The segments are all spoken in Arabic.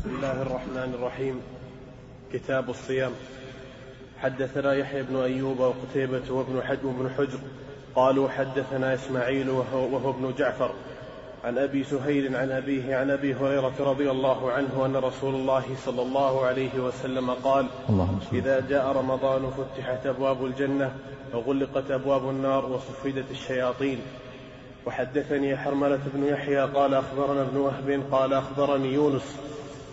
بسم الله الرحمن الرحيم. كتاب الصيام. حدثنا يحيى بن أيوب وقتيبة وابن حجر وابن حجر قالوا حدثنا إسماعيل وهو, وهو ابن جعفر عن أبي سهيل عن أبيه عن أبي هريرة رضي الله عنه أن رسول الله صلى الله عليه وسلم قال إذا جاء رمضان فتحت أبواب الجنة وغلقت أبواب النار وصفدت الشياطين. وحدثني حرملة بن يحيى قال أخبرنا ابن وهب قال أخبرني يونس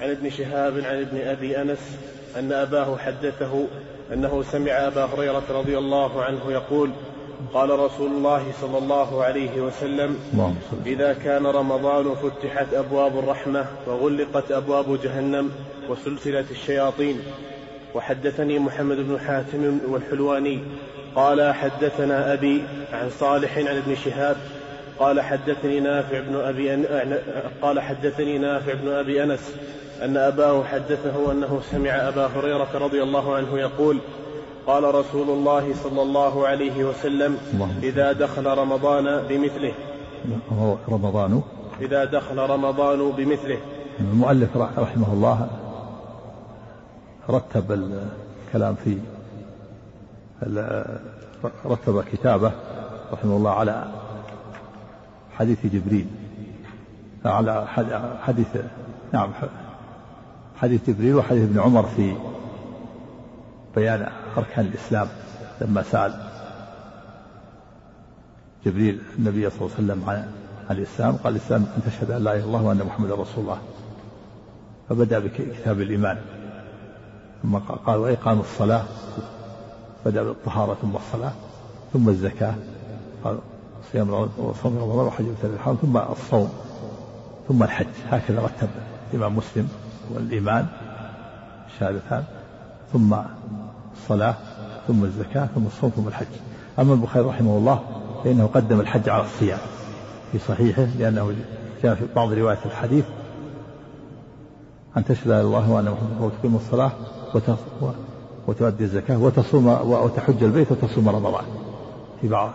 عن ابن شهاب عن ابن أبي أنس أن أباه حدثه أنه سمع أبا هريرة رضي الله عنه يقول قال رسول الله صلى الله عليه وسلم إذا كان رمضان فتحت أبواب الرحمة وغلقت أبواب جهنم وسلسلت الشياطين. وحدثني محمد بن حاتم والحلواني. قال حدثنا أبي عن صالح عن ابن شهاب قال حدثني نافع بن أبي أن... قال حدثني نافع بن أبي أنس أن أباه حدثه أنه سمع أبا هريرة رضي الله عنه يقول قال رسول الله صلى الله عليه وسلم. إذا دخل رمضان بمثله رمضان إذا دخل رمضان بمثله المؤلف رحمه الله رتب الكلام في رتب كتابه رحمه الله على حديث جبريل. على حد- حديث نعم حديث جبريل وحديث ابن عمر في بيان أركان الإسلام لما سأل جبريل النبي صلى الله عليه وسلم عن الإسلام. قال الإسلام أن تشهد أن لا إله إلا الله وأن محمدا رسول الله. فبدأ بكتاب الإيمان. ثم قال وإقام الصلاة. بدأ بالطهارة ثم الصلاة ثم الزكاة. صيام وصوم رمضان وحج بيت الحرام ثم الصوم ثم الحج. هكذا رتب الإمام مسلم والإيمان شهادتان ثم الصلاة ثم الزكاة ثم الصوم ثم الحج. أما البخاري رحمه الله فإنه قدم الحج على الصيام في صحيحه لأنه جاء في بعض روايات الحديث أن تشهد أن الله وأن محمدا وتقيم الصلاة وتؤدي الزكاة وتصوم وتحج البيت وتصوم رمضان في بعض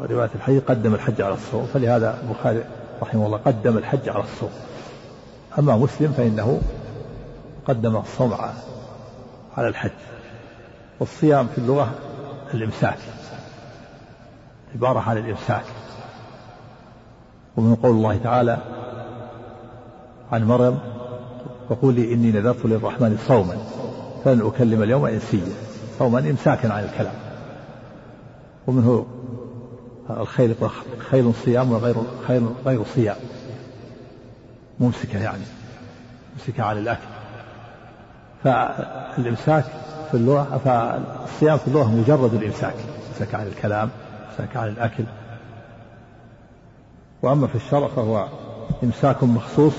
روايات الحديث قدم الحج على الصوم فلهذا البخاري رحمه الله قدم الحج على الصوم. أما مسلم فإنه قدم الصوم على على الحج. والصيام في اللغة الإمساك. عبارة عن الإمساك. ومن قول الله تعالى عن مريم وقولي إني نذرت للرحمن صوما فلن أكلم اليوم إنسيا. صوما إمساكا عن الكلام. ومنه الخيل خيل صيام وغير خيل غير صيام. ممسكة يعني. ممسكة عن الأكل. فالإمساك في اللغة فالصيام في اللغة مجرد الإمساك. إمساك عن الكلام إمساك عن الأكل. وأما في الشرع فهو إمساك مخصوص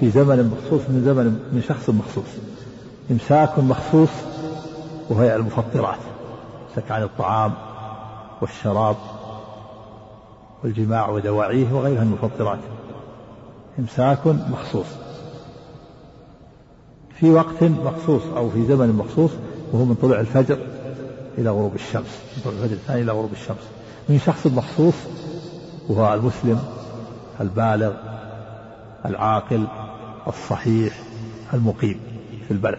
في زمن مخصوص من زمن من شخص مخصوص. إمساك مخصوص وهي المفطرات. إمساك عن الطعام والشراب والجماع ودواعيه وغيرها من المفطرات. إمساك مخصوص. في وقت مخصوص أو في زمن مخصوص وهو من طلوع الفجر إلى غروب الشمس من طلوع الفجر الثاني إلى غروب الشمس. من شخص مخصوص وهو المسلم البالغ العاقل الصحيح المقيم في البلد.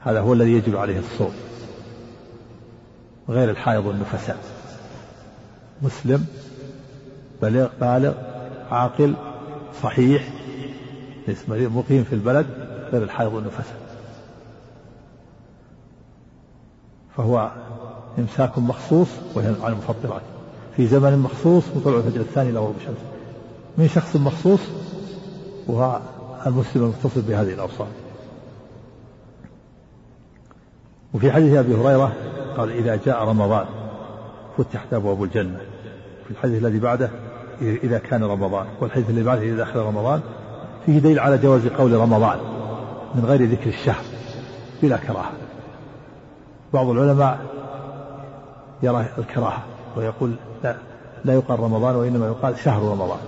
هذا هو الذي يجب عليه الصوم. غير الحائض والنفساء. مسلم بلغ بالغ عاقل صحيح ليس مريض مقيم في البلد غير الحائض والنفساء فهو إمساك مخصوص وهي عن المفطرات. في زمن مخصوص وطلوع الفجر الثاني إلى غروب الشمس من شخص مخصوص وهو المسلم المتصل بهذه الأوصاف. وفي حديث أبي هريرة قال إذا جاء رمضان فتحت أبواب الجنة. في الحديث الذي بعده إذا كان رمضان. والحديث الذي بعده إذا دخل رمضان. فيه دليل على جواز قول رمضان من غير ذكر الشهر بلا كراهة. بعض العلماء يرى الكراهة ويقول لا لا يقال رمضان وإنما يقال شهر رمضان.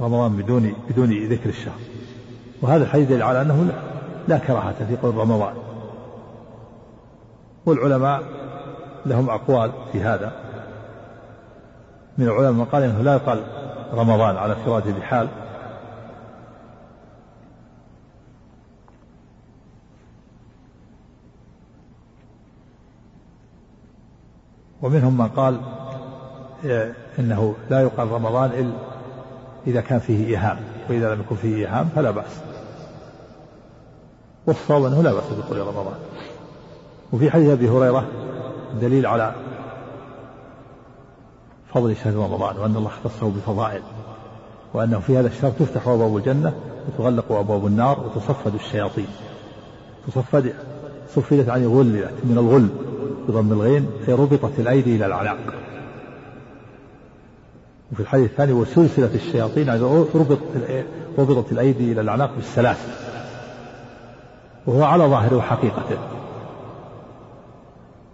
رمضان بدون بدون ذكر الشهر. وهذا الحديث دليل على أنه لا, لا كراهة في قول رمضان. والعلماء لهم أقوال في هذا. من العلماء من قال إنه لا يقال رمضان على انفراده بحال. ومنهم من قال إنه لا يقال رمضان إلا إذا كان فيه إيهام وإذا لم يكن فيه إيهام فلا بأس. والصواب أنه لا بأس بقول رمضان. وفي حديث أبي هريرة دليل على فضل شهر رمضان وأن الله اختصه بفضائل وأنه في هذا الشهر تفتح أبواب الجنة وتغلق أبواب النار وتصفد الشياطين. تصفد صفدت عن غللت من الغل بضم الغين أي ربطت الأيدي إلى الأعناق. وفي الحديث الثاني وسلسلة الشياطين يعني ربط ربطت الأيدي إلى الأعناق بالسلاسل. وهو على ظاهره وحقيقته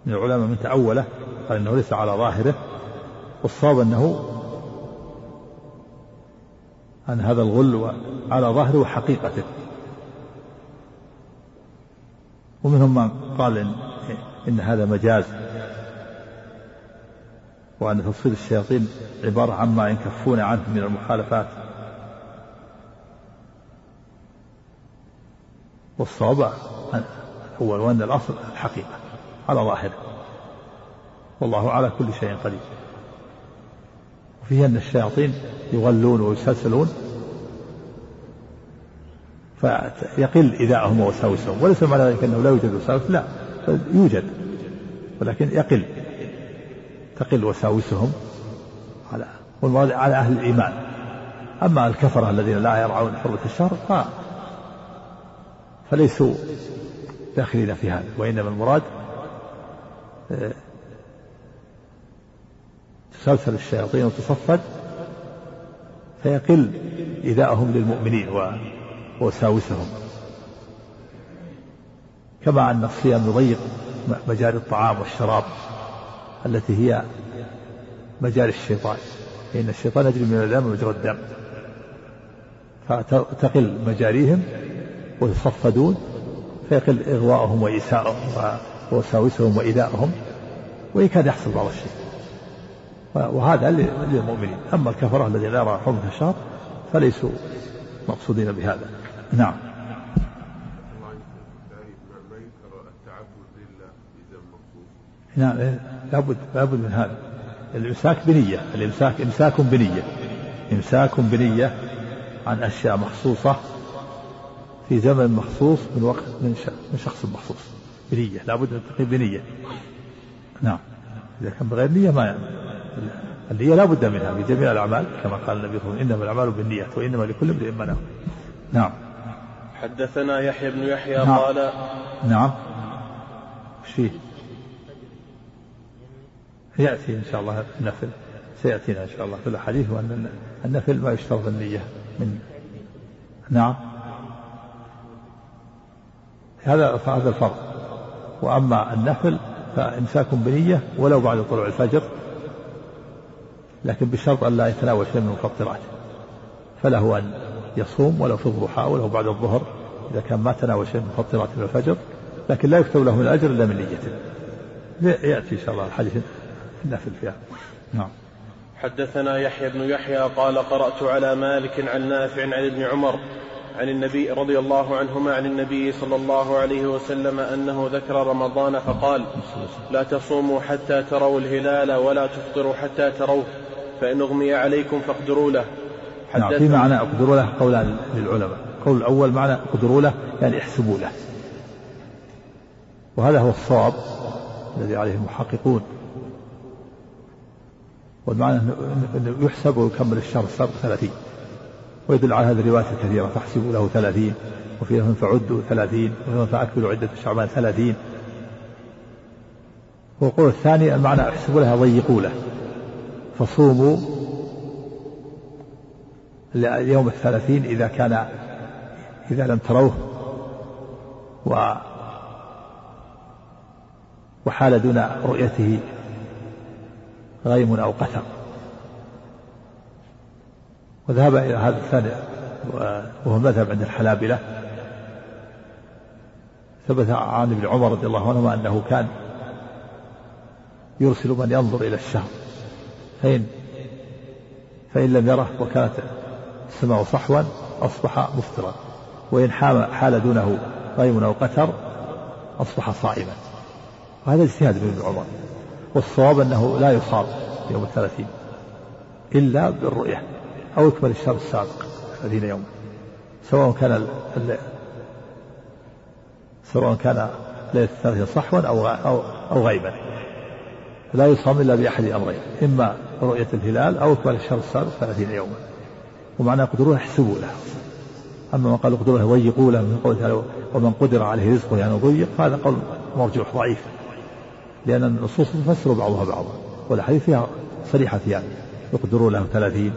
من العلماء من تأوله قال أنه ليس على ظاهره والصواب أنه أن هذا الغل على ظاهره وحقيقته ومنهم من قال إن, إن هذا مجاز. وأن تفصيل الشياطين عبارة عما ينكفون عنه من المخالفات. والصواب هو وأن الأصل الحقيقة على ظاهره. والله على كل شيء قدير. وفيه أن الشياطين يغلون ويسلسلون. فيقل إيذاءهم ووساوسهم وليس معنى ذلك أنه لا يوجد وساوس لا. يوجد ولكن يقل. تقل وساوسهم على على أهل الإيمان. أما الكفرة الذين لا يرعون حرمة الشهر ف فليسوا داخلين في هذا. وإنما المراد آه، تسلسل الشياطين وتصفد فيقل إيذاءهم للمؤمنين ووساوسهم كما أن الصيام يضيق مجاري الطعام والشراب التي هي مجاري الشيطان. فإن الشيطان يجري من الدم مجرى الدم. فتقل مجاريهم ويصفدون فيقل إغواءهم وإيساءهم ووساوسهم وإيذائهم وإن كان يحصل بعض الشيء. وهذا للمؤمنين. أما الكفرة الذين لا يرى حرمة الشهر فليسوا مقصودين بهذا. نعم. نعم لابد لابد من هذا. الإمساك بنية. الامساك إمساك بنية. إمساك بنية عن أشياء مخصوصة في زمن مخصوص من وقت من شخص مخصوص. بنية. لابد من التقييم بنية. نعم. إذا كان بغير نية ما يعني. النية لا بد منها في جميع الأعمال كما قال النبي صلى الله عليه وسلم إنما الأعمال بالنيات وإنما لكل امرئ ما نوى نعم. حدثنا يحيى بن يحيى نعم. قال نعم. إيش فيه؟ يأتي إن شاء الله النفل. سيأتينا إن شاء الله في الحديث وأن النفل ما يشترط النية من. نعم. هذا هذا الفرق. وأما النفل فإمساك بنية ولو بعد طلوع الفجر لكن بشرط أن لا يتناول شيء من المفطرات. فله أن يصوم ولو في الضحى ولو بعد الظهر إذا كان ما تناول شيء من المفطرات من الفجر لكن لا يكتب له من الأجر إلا من نيته. يأتي إن شاء الله الحديث النافل فيها. نعم. حدثنا يحيى بن يحيى قال قرأت على مالك عن نافع عن ابن عمر عن النبي رضي الله عنهما عن النبي صلى الله عليه وسلم أنه ذكر رمضان فقال لا تصوموا حتى تروا الهلال ولا تفطروا حتى تروه. فإن أغمي عليكم فاقدروا له. نعم في معنى اقدروا له قولان للعلماء. القول الأول معنى اقدروا له يعني احسبوا له. وهذا هو الصواب الذي عليه المحققون والمعنى أنه يحسب ويكمل الشهر السابق ثلاثين. ويدل على هذه الروايات الكثيرة فاحسبوا له ثلاثين وفي لهم فعدوا ثلاثين وفي فأكملوا عدة شعبان ثلاثين. والقول الثاني المعنى احسبوا له ضيقوا له. فصوموا اليوم الثلاثين إذا كان إذا لم تروه و وحال دون رؤيته غيم أو قتر. وذهب إلى هذا الثاني وهو مذهب عند الحنابلة. ثبت عن ابن عمر رضي الله عنهما أنه كان يرسل من ينظر إلى الشهر. فإن فإن لم يره وكانت السماء صحوا أصبح مفطرا وإن حال دونه غيم أو قتر أصبح صائما وهذا اجتهاد ابن عمر والصواب أنه لا يصام يوم الثلاثين إلا بالرؤية أو يكمل الشهر السابق ثلاثين يوما سواء كان. سواء كان ليلة الثلاثين صحوا أو أو أو غيبا لا يصام إلا بأحد أمرين إما رؤية الهلال أو إكمال الشهر السابق ثلاثين يوما. ومعنى قدروه احسبوا له أما من قال اقدروا له ضيقوا له من قوله تعالى ومن قدر عليه رزقه يعني ضيق هذا قول مرجوح ضعيف. لأن النصوص تفسر بعضها بعضا والحديث فيها صريحة في يعني. يقدروا له ثلاثين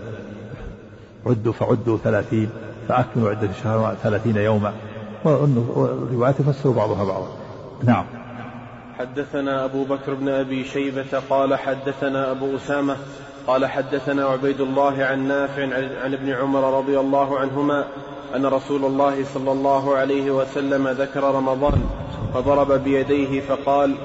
عدوا فعدوا ثلاثين فأكملوا عدة الشهر ثلاثين يوما. والروايات تفسر بعضها بعضا. نعم. حدثنا أبو بكر بن أبي شيبة قال حدثنا أبو أسامة قال حدثنا عبيد الله عن نافع عن ابن عمر رضي الله عنهما أن رسول الله صلى الله عليه وسلم ذكر رمضان فضرب بيديه فقال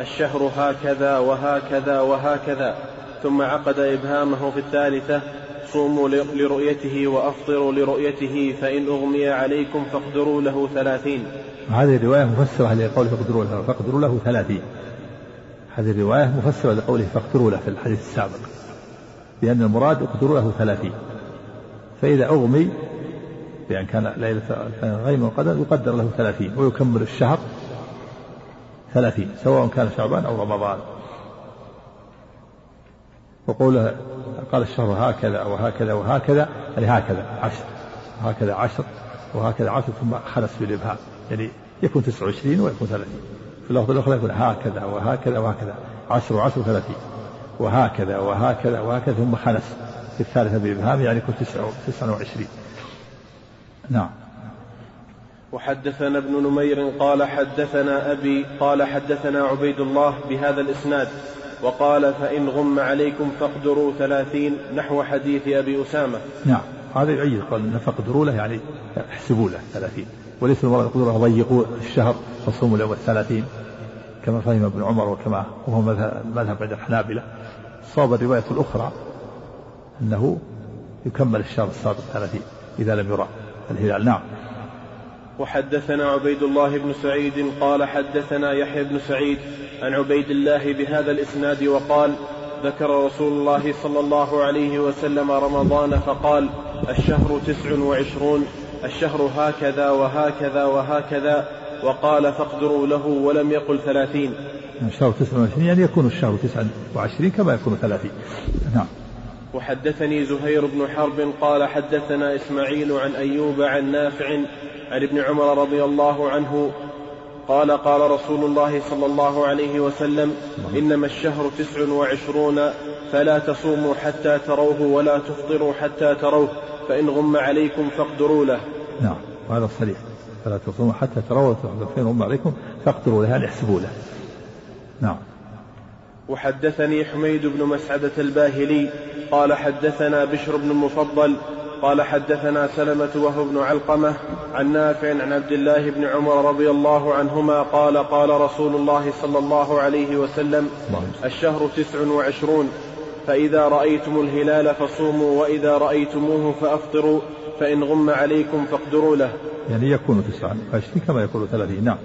الشهر هكذا وهكذا وهكذا ثم عقد إبهامه في الثالثة صوموا لرؤيته وأفطروا لرؤيته فإن أغمي عليكم فاقدروا له ثلاثين. هذه الرواية مفسرة لقوله فاقدروا له فاقدروا له ثلاثين. هذه الرواية مفسرة لقوله فاقدروا له في الحديث السابق. لأن المراد اقدروا له ثلاثين. فإذا أغمي بأن كان ليلة غيم القدر يقدر له ثلاثين. ويكمل الشهر ثلاثين سواء كان شعبان أو رمضان. وقوله قال الشهر هكذا وهكذا وهكذا يعني هكذا عشر وهكذا عشر وهكذا عشر ثم خلص بالإبهام يعني يكون تسعة وعشرين ويكون ثلاثين. في اللفظة الأخرى يكون هكذا وهكذا وهكذا عشر وعشر وثلاثين وهكذا وهكذا وهكذا ثم خلص في الثالثة بإبهام يعني يكون تسعة وعشرين. نعم. وحدثنا ابن نمير قال حدثنا أبي قال حدثنا عبيد الله بهذا الإسناد وقال فإن غم عليكم فاقدروا ثلاثين نحو حديث أبي أسامة. نعم. هذا يعيد قال فاقدروا له يعني احسبوا له ثلاثين. وليس المراد يقولوا له ضيقوا الشهر فصوموا له الثلاثين. كما فهم ابن عمر وكما وهو مذهب عند الحنابلة. صاب الرواية الأخرى أنه يكمل الشهر السابق ثلاثين إذا لم يرى الهلال. نعم. وحدثنا عبيد الله بن سعيد قال حدثنا يحيى بن سعيد عن عبيد الله بهذا الإسناد وقال ذكر رسول الله صلى الله عليه وسلم رمضان فقال الشهر تسع وعشرون الشهر هكذا وهكذا وهكذا وقال فاقدروا له ولم يقل ثلاثين. الشهر تسع وعشرين يعني يكون الشهر تسع وعشرين كما يكون ثلاثين. نعم. وحدثني زهير بن حرب قال حدثنا إسماعيل عن أيوب عن نافع عن ابن عمر رضي الله عنه قال قال رسول الله صلى الله عليه وسلم إنما الشهر تسع وعشرون فلا تصوموا حتى تروه ولا تفطروا حتى تروه فإن غم عليكم فاقدروا له. نعم وهذا صريح. فلا تصوموا حتى تروه فإن غم عليكم فاقدروا له يعني احسبوا له. نعم. وحدثني حميد بن مسعدة الباهلي قال حدثنا بشر بن المفضل قال حدثنا سلمة وهو بن علقمة عن نافع عن عبد الله بن عمر رضي الله عنهما قال قال رسول الله صلى الله عليه وسلم الشهر تسع وعشرون فإذا رأيتم الهلال فصوموا وإذا رأيتموه فأفطروا فإن غم عليكم فاقدروا له. يعني يكون تسعا وعشرين كما يكون ثلاثين نعم.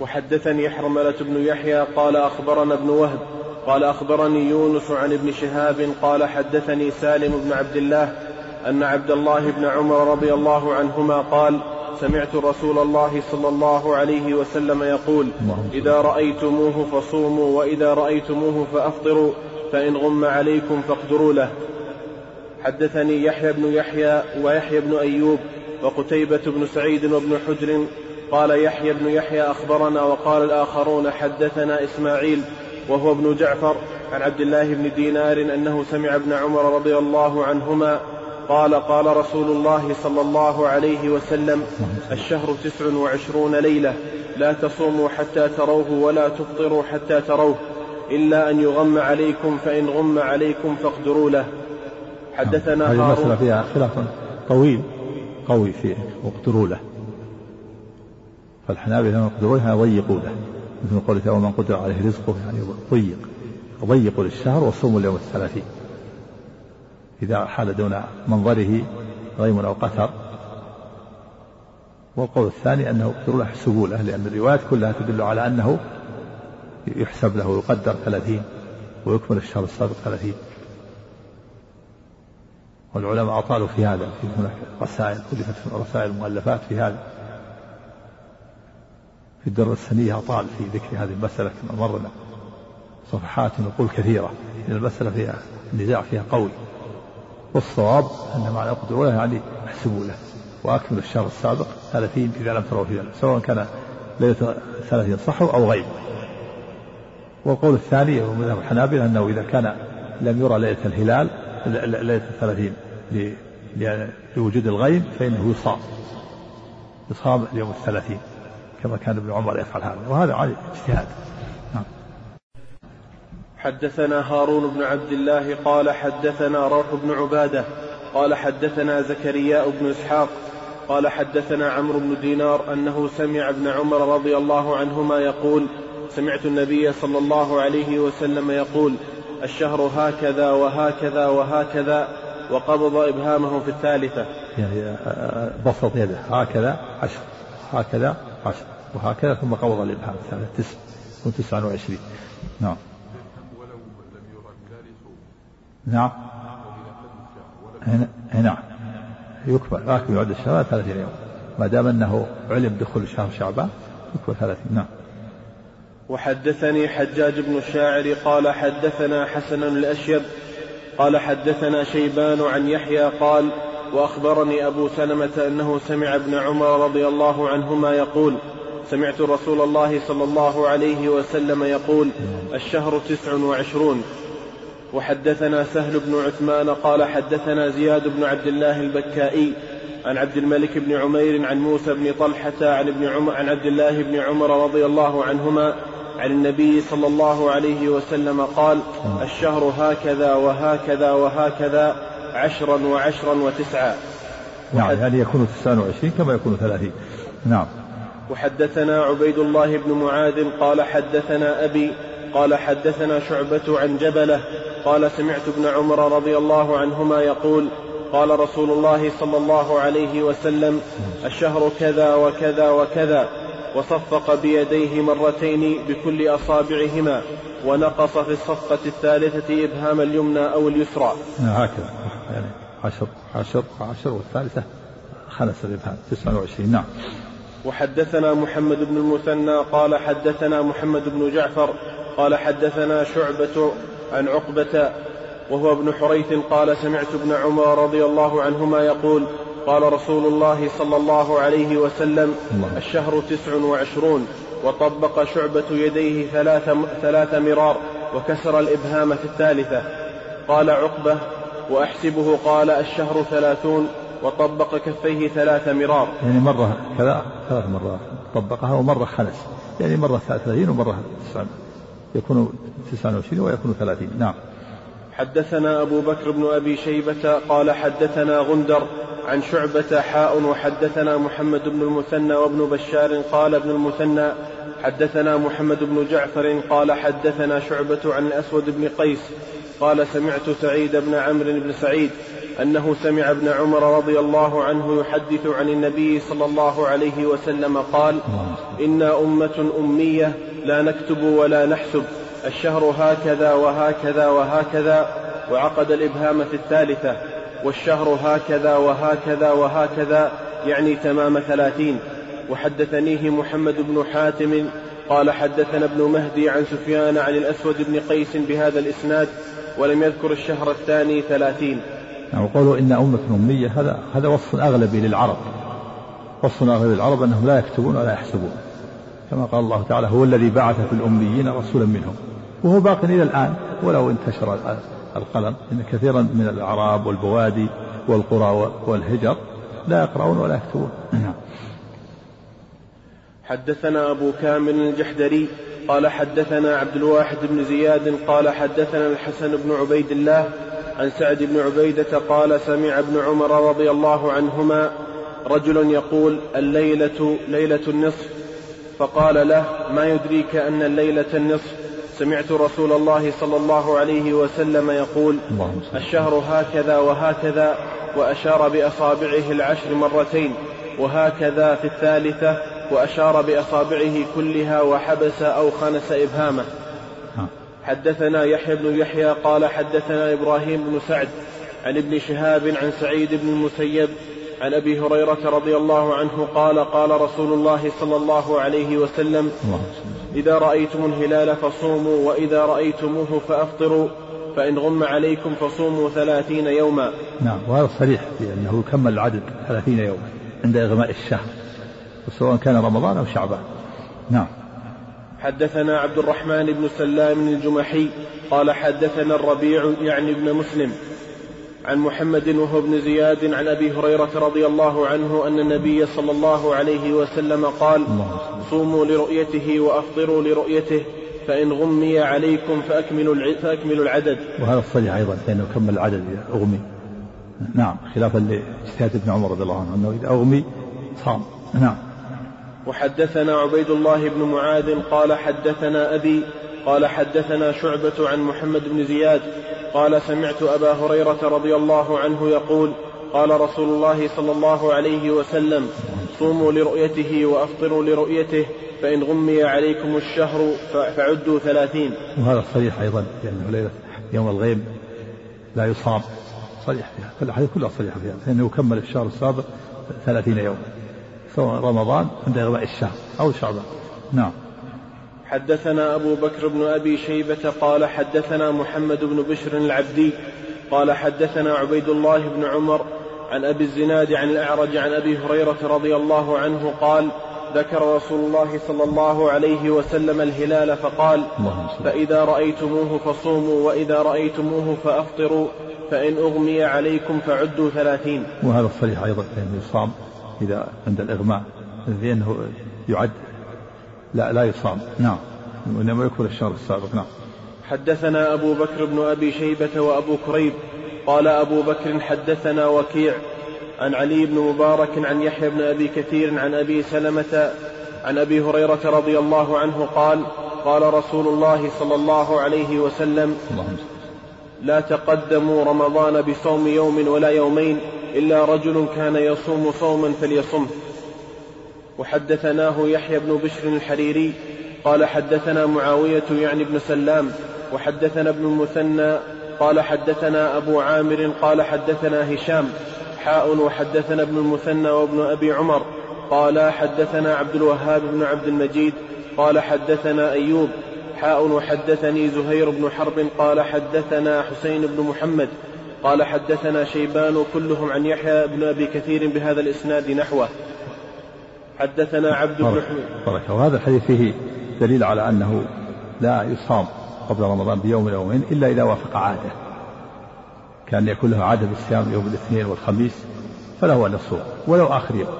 وحدثني حرملة بن يحيى قال أخبرنا ابن وهب قال أخبرني يونس عن ابن شهاب قال حدثني سالم بن عبد الله أن عبد الله بن عمر رضي الله عنهما قال سمعت رسول الله صلى الله عليه وسلم يقول إذا رأيتموه فصوموا وإذا رأيتموه فأفطروا فإن غم عليكم فاقدروا له. حدثني يحيى بن يحيى ويحيى بن أيوب وقتيبة بن سعيد وابن حجر قال يحيى بن يحيى أخبرنا وقال الآخرون حدثنا إسماعيل وهو ابن جعفر عن عبد الله بن دينار أنه سمع ابن عمر رضي الله عنهما قال قال رسول الله صلى الله عليه وسلم الشهر تسع وعشرون ليلة لا تصوموا حتى تروه ولا تفطروا حتى تروه. إلا أن يغم عليكم فإن غم عليكم فاقدروا له. حدثنا هذه المسألة فيها خلاف طويل قوي فيه واقدروا له. فالحنابلة لما يقدروا له ضيقوا له. مثل قوله ومن قدر عليه رزقه يعني ضيق. ضيقوا للشهر وصوموا اليوم الثلاثين. إذا حال دون منظره غيم أو قتر. والقول الثاني أنه يحسبوا له لأن الروايات كلها تدل على أنه يحسب له ويقدر ثلاثين ويكمل الشهر السابق ثلاثين. والعلماء أطالوا في هذا في هناك رسائل ألفت رسائل مؤلفات في هذا. في الدرة السنية أطال في ذكر هذه المسألة كما مرنا. صفحات نقول كثيرة. لأن المسألة فيها النزاع فيها قوي. والصواب أن معنى القدر له يعني احسبوا له. وأكمل الشهر السابق ثلاثين إذا لم تروا في ذلك سواء كان ليلة ثلاثين صحوا أو غير والقول الثاني ومذهب الحنابلة أنه إذا كان لم يرى ليلة الهلال ليلة الثلاثين لوجود الغيم فإنه يصام يصام اليوم الثلاثين كما كان ابن عمر يفعل هذا وهذا اجتهاد. نعم. حدثنا هارون بن عبد الله قال حدثنا روح بن عبادة قال حدثنا زكرياء بن إسحاق قال حدثنا عمرو بن دينار أنه سمع ابن عمر رضي الله عنهما يقول سمعت النبي صلى الله عليه وسلم يقول الشهر هكذا وهكذا وهكذا وقبض إبهامه في الثالثة. يعني آه، آه، بسط يده هكذا عشر هكذا عشر وهكذا ثم قبض الإبهام الثالثة تسع وتسعة وعشرين. نعم. نعم. نعم يكمل. لكن يعد الشهر ثلاثين يوم. ما دام أنه علم دخول شهر شعبان يكمل ثلاثين. نعم. وحدثني حجاج بن الشاعر قال حدثنا حسن الأشيب قال حدثنا شيبان عن يحيى قال وأخبرني أبو سلمة أنه سمع ابن عمر رضي الله عنهما يقول سمعت رسول الله صلى الله عليه وسلم يقول الشهر تسع وعشرون. وحدثنا سهل بن عثمان قال حدثنا زياد بن عبد الله البكائي عن عبد الملك بن عمير عن موسى بن طلحة عن ابن عمر عن عبد الله بن عمر رضي الله عنهما عن النبي صلى الله عليه وسلم قال الشهر هكذا وهكذا وهكذا عشرا وعشرا وتسعا. نعم يعني يكون تسعة وعشرين كما يكون ثلاثين. نعم. وحدثنا عبيد الله بن معاذ قال حدثنا أبي قال حدثنا شعبة عن جبلة قال سمعت ابن عمر رضي الله عنهما يقول قال رسول الله صلى الله عليه وسلم الشهر كذا وكذا وكذا وصفق بيديه مرتين بكل أصابعهما ونقص في الصفقة الثالثة إبهام اليمنى أو اليسرى. هكذا. يعني عشر عشر عشر والثالثة خمس الإبهام. تسعة وعشرين. نعم. وحدثنا محمد بن المثنى قال حدثنا محمد بن جعفر قال حدثنا شعبة عن عقبة وهو ابن حريث قال سمعت ابن عمر رضي الله عنهما يقول قال رسول الله صلى الله عليه وسلم الله. الشهر تسع وعشرون وطبق شعبة يديه ثلاث, ثلاث مرار وكسر الإبهام في الثالثة. قال عقبة وأحسبه قال الشهر ثلاثون وطبق كفيه ثلاث مرار. يعني مرة كذا ثلاث مرات طبقها ومرة خلس يعني مرة ثلاثين ومرة تسعة يكون تسعة وعشرين ويكون ثلاثين. نعم. حدثنا أبو بكر بن أبي شيبة قال حدثنا غندر عن شعبة حاء وحدثنا محمد بن المثنى وابن بشار قال ابن المثنى حدثنا محمد بن جعفر قال حدثنا شعبة عن الأسود بن قيس قال سمعت سعيد بن عمرو بن سعيد أنه سمع ابن عمر رضي الله عنه يحدث عن النبي صلى الله عليه وسلم قال إنا أمة أمية لا نكتب ولا نحسب الشهر هكذا وهكذا وهكذا وعقد الإبهام في الثالثة. والشهر هكذا وهكذا وهكذا يعني تمام ثلاثين. وحدثنيه محمد بن حاتم قال حدثنا ابن مهدي عن سفيان عن الأسود بن قيس بهذا الإسناد ولم يذكر الشهر الثاني ثلاثين. يعني وقولوا إن أمة أمية هذا هذا وصف أغلبي للعرب. وصف أغلبي للعرب أنهم لا يكتبون ولا يحسبون. كما قال الله تعالى هو الذي بعث في الأميين رسولا منهم وهو باق إلى الآن ولو انتشر القلم إن كثيرا من الأعراب والبوادي والقرى والهجر لا يقرؤون ولا يكتبون نعم. حدثنا أبو كامل الجحدري قال حدثنا عبد الواحد بن زياد قال حدثنا الحسن بن عبيد الله عن سعد بن عبيدة قال سمع ابن عمر رضي الله عنهما رجل يقول الليلة ليلة النصف فقال له ما يدريك أن الليلة النصف؟ سمعت رسول الله صلى الله عليه وسلم يقول الشهر هكذا وهكذا وأشار بأصابعه العشر مرتين وهكذا في الثالثة وأشار بأصابعه كلها وحبس أو خنس إبهامه. حدثنا يحيى بن يحيى قال حدثنا إبراهيم بن سعد عن ابن شهاب عن سعيد بن المسيب عن أبي هريرة رضي الله عنه قال قال رسول الله صلى الله عليه وسلم إذا رأيتم الهلال فصوموا وإذا رأيتموه فأفطروا فإن غم عليكم فصوموا ثلاثين يوما. نعم وهذا صريح في أنه يكمل العدد ثلاثين يوما عند إغماء الشهر سواء كان رمضان أو شعبان. نعم. حدثنا عبد الرحمن بن سلام الجمحي قال حدثنا الربيع يعني ابن مسلم عن محمد وهو ابن زياد عن أبي هريرة رضي الله عنه أن النبي صلى الله عليه وسلم قال صوموا لرؤيته وأفطروا لرؤيته فإن غمي عليكم فأكملوا فأكملوا العدد. وهذا الصحيح أيضا فإنه كمل العدد أغمي. نعم خلافا لاجتهاد ابن عمر رضي الله عنه أنه إذا أغمي صام. نعم. وحدثنا عبيد الله بن معاذ قال حدثنا أبي قال حدثنا شعبة عن محمد بن زياد قال سمعت أبا هريرة رضي الله عنه يقول قال رسول الله صلى الله عليه وسلم صوموا لرؤيته وأفطروا لرؤيته فإن غمي عليكم الشهر فعدوا ثلاثين. وهذا صريح أيضا لأنه ليلة يوم الغيم لا يصام. صريح فيها الأحاديث كلها صريحة فيها لأنه يكمل الشهر السابق ثلاثين يوما سواء رمضان عند إغماء الشهر أو شعبان. نعم. حدثنا أبو بكر بن أبي شيبة قال حدثنا محمد بن بشر العبدي قال حدثنا عبيد الله بن عمر عن أبي الزناد عن الأعرج عن أبي هريرة رضي الله عنه قال ذكر رسول الله صلى الله عليه وسلم الهلال فقال فإذا رأيتموه فصوموا وإذا رأيتموه فأفطروا فإن أغمي عليكم فعدوا ثلاثين. وهذا الصريح أيضا فإنه يصام إذا عند الإغماء لأنه يعد لا لا يصام نعم. وإنما يكمل الشهر السابق. نعم. حدثنا أبو بكر بن أبي شيبة وأبو كريب قال أبو بكر حدثنا وكيع عن علي بن مبارك عن يحيى بن أبي كثير عن أبي سلمة عن أبي هريرة رضي الله عنه قال قال رسول الله صلى الله عليه وسلم. لا تقدموا رمضان بصوم يوم ولا يومين إلا رجل كان يصوم صوما فليصمه. وحدثناه يحيى بن بشر الحريري قال حدثنا معاوية يعني بن سلام وحدثنا ابن المثنى قال حدثنا أبو عامر قال حدثنا هشام حاء وحدثنا ابن المثنى وابن أبي عمر قال حدثنا عبد الوهاب بن عبد المجيد قال حدثنا أيوب حاء وحدثني زهير بن حرب قال حدثنا حسين بن محمد قال حدثنا شيبان كلهم عن يحيى بن أبي كثير بهذا الإسناد نحوه. حدثنا عبد بن حميد. وهذا الحديث فيه دليل على أنه لا يصام قبل رمضان بيوم أو يومين إلا إذا وافق عادة. كان يكون له عادة بالصيام يوم الاثنين والخميس فله أن يصوم ولو آخر يوم.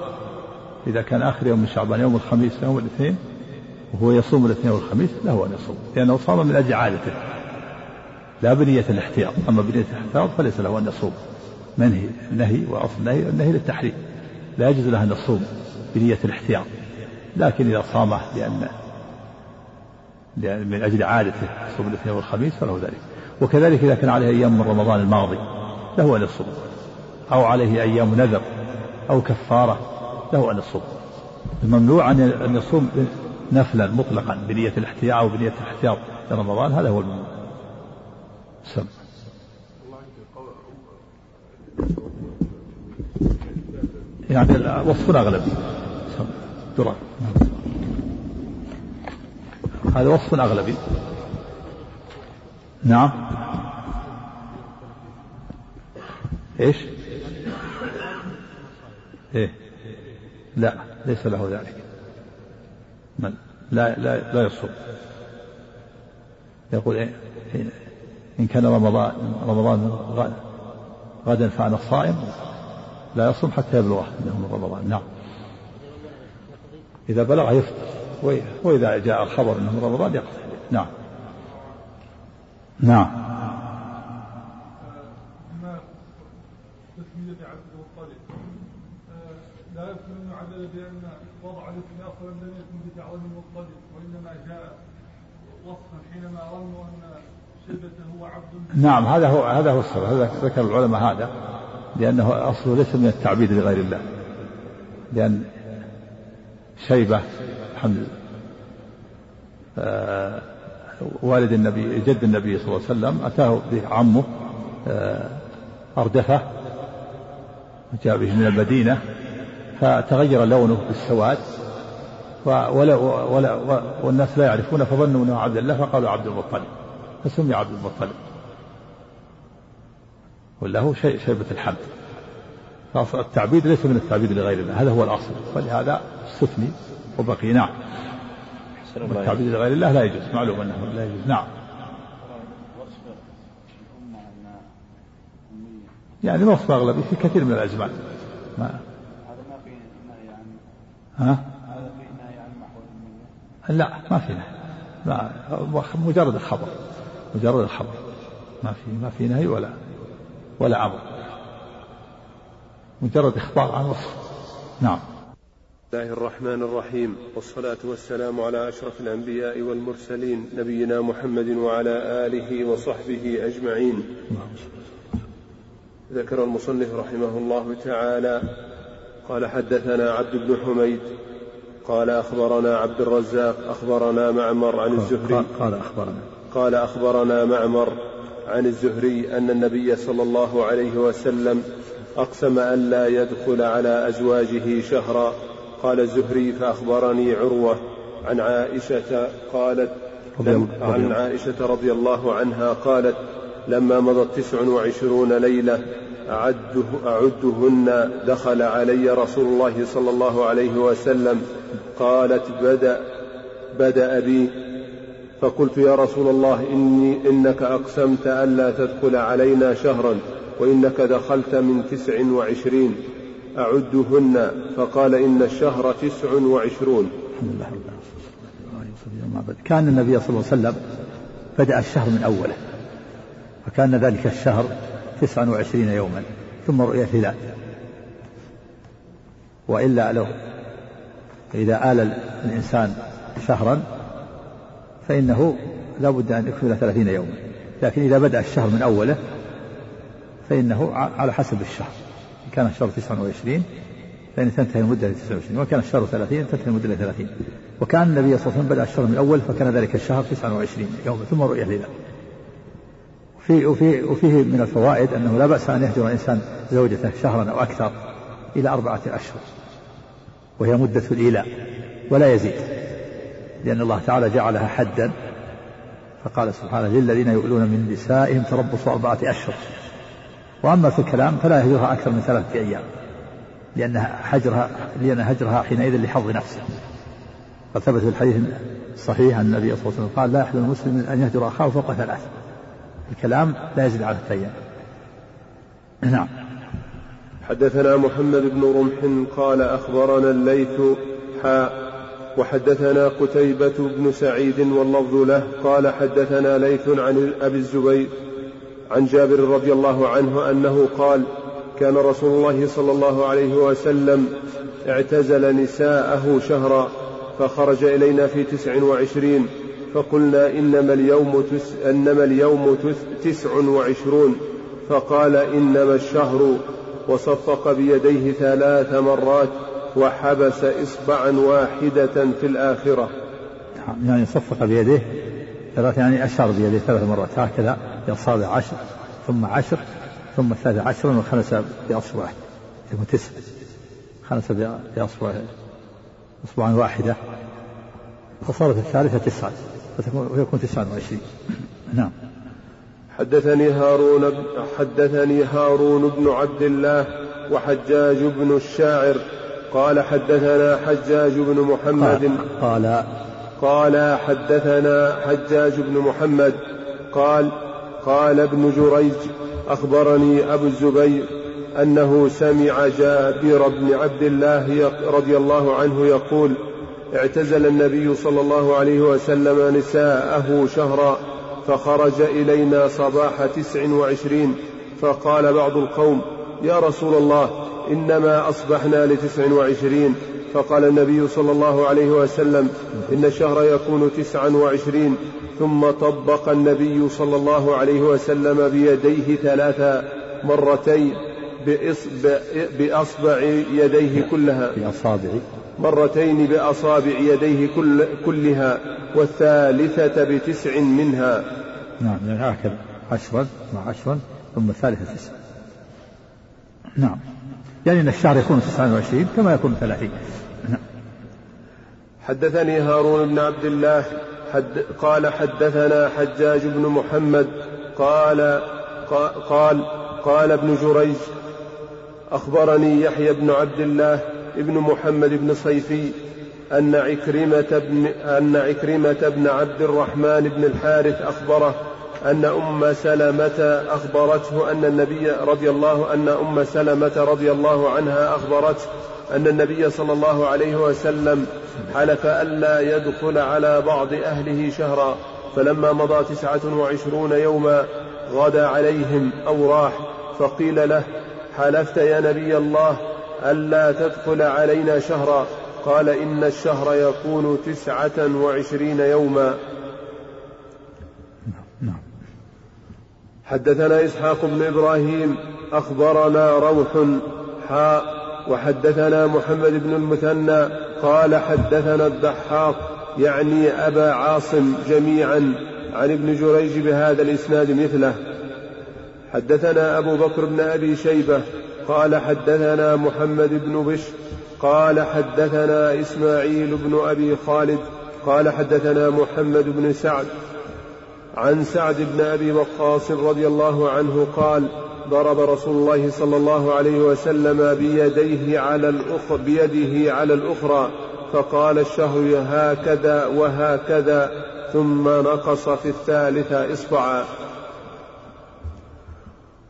إذا كان آخر يوم من شعبان يوم الخميس يوم الاثنين وهو يصوم الاثنين والخميس له أن يصوم لأنه صام من أجل عادته. لا بنية الاحتياط. أما بنية الاحتياط فليس له أن يصوم. منهي نهي وأصل النهي النهي للتحريم. لا يجوز له أن يصوم. بنية الاحتياط لكن إذا صامه لأن من أجل عادته صوم الاثنين والخميس فله ذلك. وكذلك إذا كان عليه أيام من رمضان الماضي له أن يصوم أو عليه أيام نذر أو كفارة له أن يصوم. الممنوع أن يصوم نفلا مطلقا بنية الاحتياط أو بنية الاحتياط لرمضان هذا هو الممنوع. سم. يعني وصف أغلبي درا هذا وصف أغلبي. نعم. إيش؟ إيه. لا ليس له ذلك. من؟ لا لا لا يصوم. يقول إيه؟ إن كان رمضان رمضان غدا فأنا صائم لا يصوم حتى يبلغه من رمضان. نعم. إذا بلغ يفطر. وإذا جاء الخبر أنه رمضان يقضي نعم. نعم. نعم هذا هو هذا هو السبب. هذا ذكر العلماء هذا لأنه أصله ليس من التعبيد لغير الله. لأن شيبة الحمد لله. آه، والد النبي جد النبي صلى الله عليه وسلم أتاه به عمه آه، أردفة جاء به من المدينة فتغير لونه بالسواد ولا ولا والناس لا يعرفونه فظنوا إنه عبد الله فقالوا عبد المطلب فسمي عبد المطلب. وله شيء شيبة الحمد. التعبيد ليس من التعبيد لغير الله هذا هو الأصل. ولهذا استثني وبقي نعم. التعبيد لغير الله لا يجوز معلوم أنه لا يجوز. نعم. يعني وصف أغلبي في كثير من الأزمان. ما هذا ما في نهي عن ها؟ هذا في نهي عن محو لا ما في نهي. ما مجرد الخبر. مجرد الخبر. ما في ما في نهي ولا ولا أمر. مجرد إخبار عن وصف نعم. بسم الله الرحمن الرحيم. والصلاة والسلام على أشرف الأنبياء والمرسلين نبينا محمد وعلى آله وصحبه أجمعين. ذكر المصنف رحمه الله تعالى قال حدثنا عبد بن حميد قال أخبرنا عبد الرزاق أخبرنا معمر عن الزهري. قال أخبرنا. قال أخبرنا معمر عن الزهري أن النبي صلى الله عليه وسلم أقسم أن لا يدخل على أزواجه شهرا. قال الزهري فأخبرني عروة عن عائشة قالت عن عائشة رضي الله عنها قالت لما مضت تسع وعشرون ليلة أعده أعدهن دخل علي رسول الله صلى الله عليه وسلم. قالت بدأ بدأ بي. فقلت يا رسول الله إني إنك أقسمت ألا تدخل علينا شهرا. وإنك دخلت من تسع وعشرين أعدهن فقال إن الشهر تسع وعشرون. كان النبي صلى الله عليه وسلم بدأ الشهر من أوله فكان ذلك الشهر تسعا وعشرين يوما ثم رؤية الهلال. وإلا لو إذا آل الإنسان شهرا فإنه لا بد أن يكمل ثلاثين يوما لكن إذا بدأ الشهر من أوله فإنه على حسب الشهر. إن كان الشهر تسعة وعشرين فإن تنتهي المدة لتسعة وعشرين. وكان الشهر ثلاثين تنتهي المدة لثلاثين وكان النبي صلى الله عليه وسلم بدأ الشهر من الأول فكان ذلك الشهر تسعة وعشرين يوما. ثم رؤية الهلال وفي وفي وفيه من الفوائد أنه لا بأس أن يهجر الإنسان زوجته شهرا أو أكثر إلى أربعة أشهر. وهي مدة الإيلاء. ولا يزيد. لأن الله تعالى جعلها حدا. فقال سبحانه للذين يؤلون من نسائهم تربص أربعة أشهر. وأما في الكلام فلا يهجرها أكثر من ثلاثة أيام لأنها حجرها لأن هجرها حينئذ لحظ نفسه. قد ثبت في الحديث الصحيح أن النبي صلى الله عليه وسلم قال لا يحل المسلم أن يهجر أخاه فوق ثلاث الكلام لا يزيد على أيام. نعم. حدثنا محمد بن رمح قال أخبرنا الليث حاء وحدثنا قتيبة بن سعيد واللفظ له قال حدثنا ليث عن أبي الزبير عن جابر رضي الله عنه أنه قال كان رسول الله صلى الله عليه وسلم اعتزل نساءه شهرا فخرج إلينا في تسع وعشرين فقلنا إنما اليوم تس إنما اليوم تس تسع وعشرون فقال إنما الشهر وصفق بيديه ثلاث مرات وحبس إصبعا واحدة في الآخرة. يعني صفق بيديه ثلاث يعني أشار بيديه ثلاث مرات هكذا. بأصابع عشر ثم عشر ثم ثلاث عشر وخمس بأصبع يكون تسع خمس بأصبع أصبع واحدة. فصارت الثالثة تسعة ويكون تسعة وعشرين. نعم. حدثني هارون حدثني هارون بن عبد الله وحجاج بن الشاعر قال حدثنا حجاج بن محمد. قال قال حدثنا حجاج بن محمد قال قال ابن جريج أخبرني أبو الزبير أنه سمع جابر بن عبد الله رضي الله عنه يقول اعتزل النبي صلى الله عليه وسلم نساءه شهرا فخرج إلينا صباح تسع وعشرين فقال بعض القوم يا رسول الله إنما أصبحنا لتسع وعشرين. فقال النبي صلى الله عليه وسلم إن الشهر يكون تسعا وعشرين. ثم طبق النبي صلى الله عليه وسلم بيديه ثلاثا مرتين بإصبع, بأصبع يديه كلها. بأصابع. مرتين بأصابع يديه كل كلها والثالثة بتسع منها. نعم يعني هكذا. عشرا مع عشرا ثم الثالثة تسع. نعم. يعني أن الشهر يكون 29 كما يكون 30 نعم. حدثني هارون بن عبد الله حد قال حدثنا حجاج بن محمد قال قال قال ابن جريج أخبرني يحيى بن عبد الله ابن محمد بن صيفي أن عكرمة بن أن عكرمة بن عبد الرحمن بن الحارث أخبره أن أم سلمة أخبرته أن النبي رضي الله أن أم سلمة رضي الله عنها أخبرته أن النبي صلى الله عليه وسلم حلف ألا يدخل على بعض أهله شهرا فلما مضى تسعة وعشرون يوما غدا عليهم أو راح فقيل له حلفت يا نبي الله ألا تدخل علينا شهرا؟ قال إن الشهر يكون تسعة وعشرين يوما. حدثنا إسحاق بن إبراهيم أخبرنا روح حاء وحدثنا محمد بن المثنى قال حدثنا الضحاك يعني أبا عاصم جميعا عن ابن جريج بهذا الإسناد مثله. حدثنا أبو بكر بن أبي شيبة قال حدثنا محمد بن بشر قال حدثنا إسماعيل بن أبي خالد قال حدثنا محمد بن سعد عن سعد بن أبي وقاص رضي الله عنه قال ضرب رسول الله صلى الله عليه وسلم بيديه على الأخرى بيده على الأخرى فقال الشهر هكذا وهكذا ثم نقص في الثالثة إصبعا.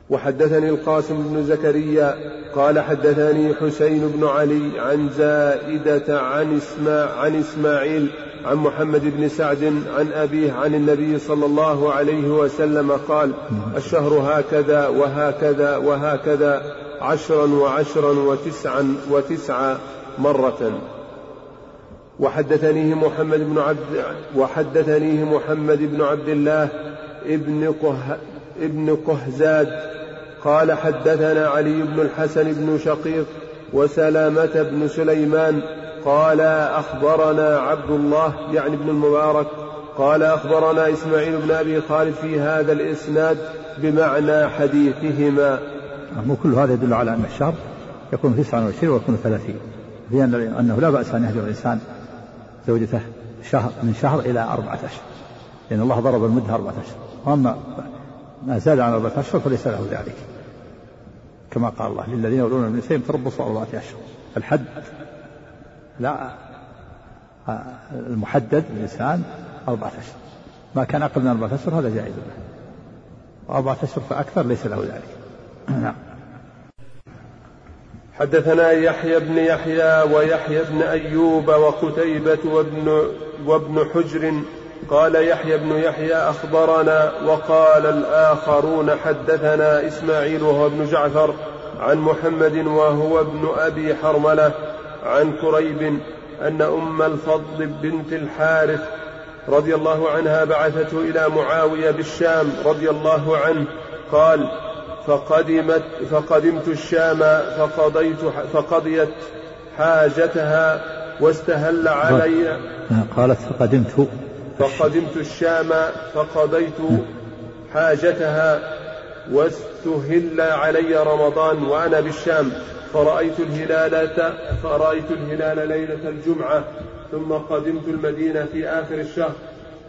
وحدثني القاسم بن زكريا قال حدثني حسين بن علي عن زائدة عن, إسماع عن إسماعيل عن محمد بن سعد عن أبيه عن النبي صلى الله عليه وسلم قال الشهر هكذا وهكذا وهكذا عشرا وعشرا وتسعا وتسعا مرة. وحدثنيه محمد بن عبد وحدثنيه محمد بن عبد الله ابن قه ابن قهزاد قال حدثنا علي بن الحسن بن شقيق وسلامة بن سليمان قال أخبرنا عبد الله يعني ابن المبارك قال أخبرنا إسماعيل بن أبي خالد في هذا الإسناد بمعنى حديثهما. مو كل هذا يدل على أن الشهر يكون 29 ويكون 30 في أنه لا بأس أن يهجر الإنسان زوجته شهر من شهر إلى أربعة أشهر. لأن الله ضرب المدة أربعة أشهر. وأما ما زاد عن أربعة أشهر فليس له ذلك. كما قال الله للذين يولون نسائهم تربصوا أربعة أشهر. الحد لا المحدد للإنسان أربعة أشهر. ما كان أقل من أربعة أشهر هذا جائز له. وأربعة أشهر فأكثر ليس له ذلك. نعم. حدثنا يحيى بن يحيى ويحيى بن أيوب وقتيبة وابن, وابن حجر قال يحيى بن يحيى أخبرنا وقال الآخرون حدثنا إسماعيل وهو ابن جعفر عن محمد وهو ابن أبي حرملة عن كريب أن أم الفضل بنت الحارث رضي الله عنها بعثته إلى معاوية بالشام رضي الله عنه قال فقدمت فقدمت الشام فقضيت فقضيت حاجتها واستهل علي قالت فقدمت. فقدمت الشام فقضيت حاجتها واستهل علي رمضان وأنا بالشام. فرأيت الهلال فرأيت الهلال ليلة الجمعة ثم قدمت المدينة في آخر الشهر.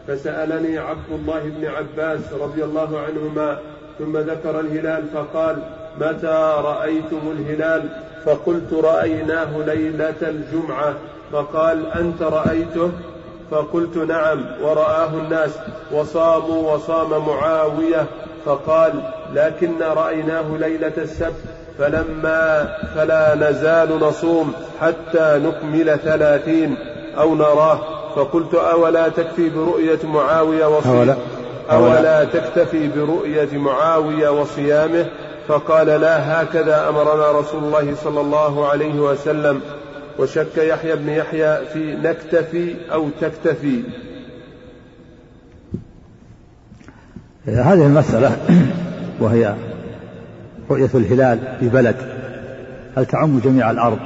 فسألني عبد الله بن عباس رضي الله عنهما ثم ذكر الهلال فقال متى رأيتم الهلال؟ فقلت رأيناه ليلة الجمعة. فقال أنت رأيته؟ فقلت نعم. ورآه الناس وصاموا وصام معاوية فقال لكن رأيناه ليلة السبت فلما فلا نزال نصوم حتى نكمل ثلاثين أو نراه فقلت أولا تكفي برؤية معاوية وصيامه؟ أولا تكتفي برؤية معاوية وصيامه؟ فقال لا هكذا أمرنا رسول الله صلى الله عليه وسلم وشك يحيى بن يحيى في نكتفي أو تكتفي. هذه المسألة وهي رؤية الهلال في بلد هل تعم جميع الأرض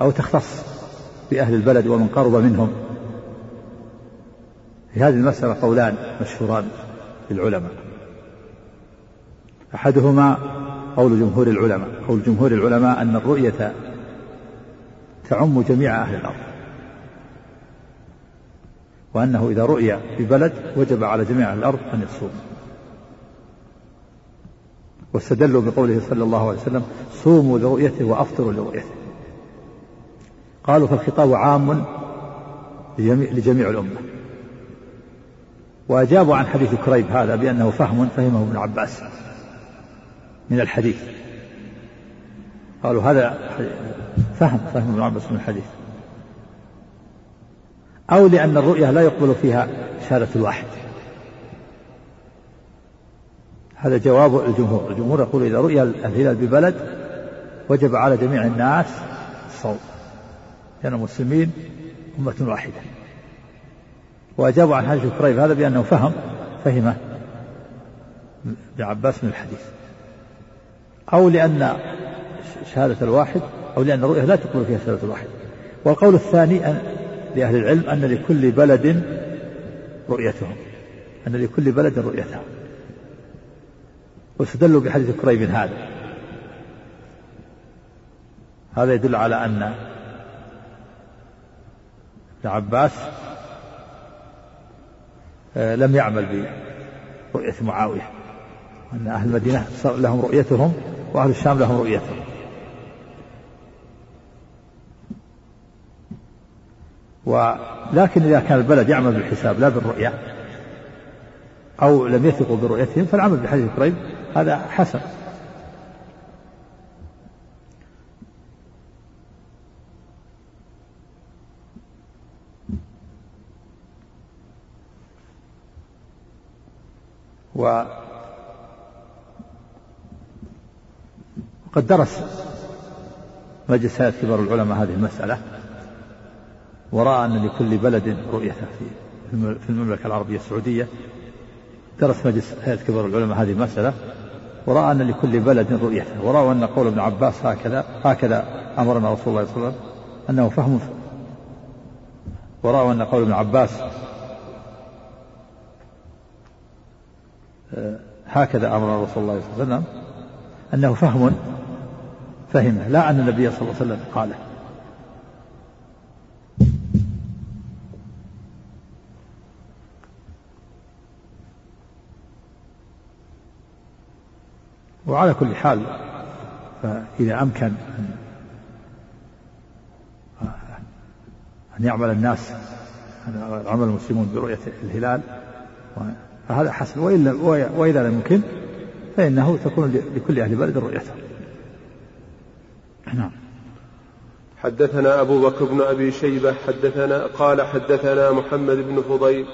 أو تختص في أهل البلد ومن قرب منهم؟ في هذه المسألة قولان مشهوران للعلماء. أحدهما قول جمهور العلماء قول جمهور العلماء أن الرؤية تعم جميع أهل الأرض. وأنه إذا رؤي ببلد وجب على جميع الأرض أن يصوم. واستدلوا بقوله صلى الله عليه وسلم صوموا لرؤيته وأفطروا لرؤيته. قالوا فالخطاب عام لجميع الأمة. وأجابوا عن حديث كريب هذا بأنه فهم فهمه ابن عباس من الحديث. قالوا هذا فهم فهم ابن عباس من الحديث. أو لأن الرؤية لا يقبل فيها شهادة الواحد هذا جواب الجمهور. الجمهور يقول إذا رؤي الهلال ببلد وجب على جميع الناس الصوم لأن المسلمين أمة واحدة. وأجابوا عن حديث كريب هذا بأنه فهم فهمه ابن عباس من الحديث. أو لأن شهادة الواحد أو لأن الرؤية لا تقبل فيها شهادة الواحد والقول الثاني أن لأهل العلم أن لكل بلد رؤيتهم أن لكل بلد رؤيتها واستدلوا بحديث كريب هذا. هذا يدل على أن ابن عباس آه، لم يعمل برؤية معاوية. أن أهل المدينة لهم رؤيتهم وأهل الشام لهم رؤيتهم. ولكن إذا كان البلد يعمل بالحساب لا بالرؤية أو لم يثقوا برؤيتهم فالعمل بحديث قريب هذا حسن. و وقد درس مجلس كبار العلماء هذه المسألة. ورأى أن لكل بلد رؤية في في المملكة العربية السعودية. درس مجلس هيئة كبار العلماء هذه المسألة. ورأى أن لكل بلد رؤيته ورأى أن قول ابن عباس هكذا هكذا أمرنا رسول الله صلى الله عليه وسلم. أنه فهم ورأوا أن قول ابن عباس آه، هكذا أمر رسول الله صلى الله عليه وسلم. أنه فهم فهمه. لا أن النبي صلى الله عليه وسلم قاله. وعلى كل حال فإذا أمكن أن يعمل الناس عمل المسلمون برؤية الهلال فهذا حسن. وإلا وإذا لم يمكن فإنه تكون لكل أهل بلد رؤيته. نعم. حدثنا أبو بكر بن أبي شيبة حدثنا قال حدثنا محمد بن فضيل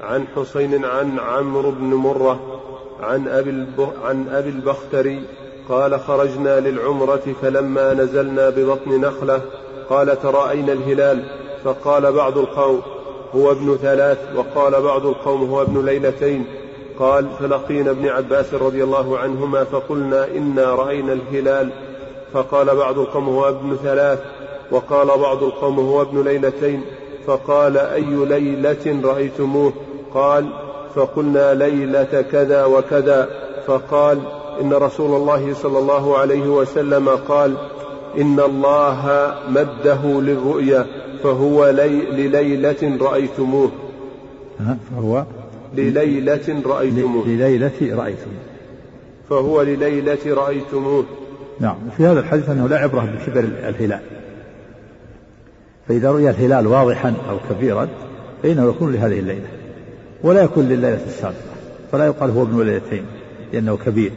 عن حسين عن عمرو بن مرة عن أبي, عن أبي البختري قال خرجنا للعمرة فلما نزلنا ببطن نخلة قال تراءينا الهلال؟ فقال بعض القوم هو ابن ثلاث وقال بعض القوم هو ابن ليلتين. قال فلقينا ابن عباس رضي الله عنهما فقلنا إنا رأينا الهلال. فقال بعض القوم هو ابن ثلاث وقال بعض القوم هو ابن ليلتين. فقال أي ليلة رأيتموه؟ قال فقلنا ليلة كذا وكذا. فقال إن رسول الله صلى الله عليه وسلم قال إن الله مده للرؤيا فهو لي لليلة رأيتموه. فهو؟ لليلة رأيتموه. لليلة رأيتموه. فهو لليلة رأيتموه. نعم في هذا الحديث أنه لا عبرة بكبر الهلال. فإذا رؤي الهلال واضحا أو كبيرا فإنه يكون لهذه الليلة. ولا يكون لليلة السابقة فلا يقال هو ابن ليلتين لأنه كبير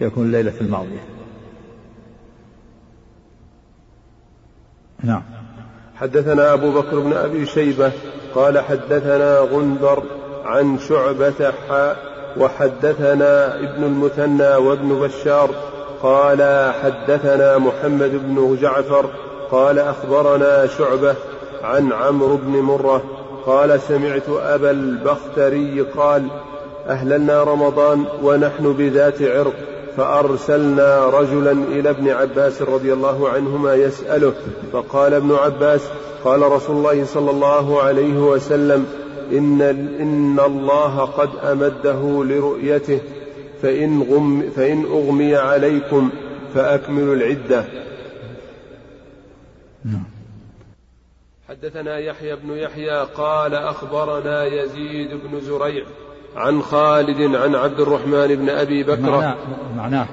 يكون الليلة الماضية. نعم. حدثنا أبو بكر بن أبي شيبة قال حدثنا غندر عن شعبة حاء وحدثنا ابن المثنى وابن بشار قال حدثنا محمد بن جعفر قال أخبرنا شعبة عن عمرو بن مرة قال سمعت أبا البختري قال أهللنا رمضان ونحن بذات عرق فأرسلنا رجلا إلى ابن عباس رضي الله عنهما يسأله فقال ابن عباس قال رسول الله صلى الله عليه وسلم إن, إن الله قد أمده لرؤيته فإن, غم فإن أغمي عليكم فأكملوا العدة نعم. حدثنا يحيى بن يحيى قال أخبرنا يزيد بن زريع عن خالد عن عبد الرحمن بن أبي بكر. معناه, معناه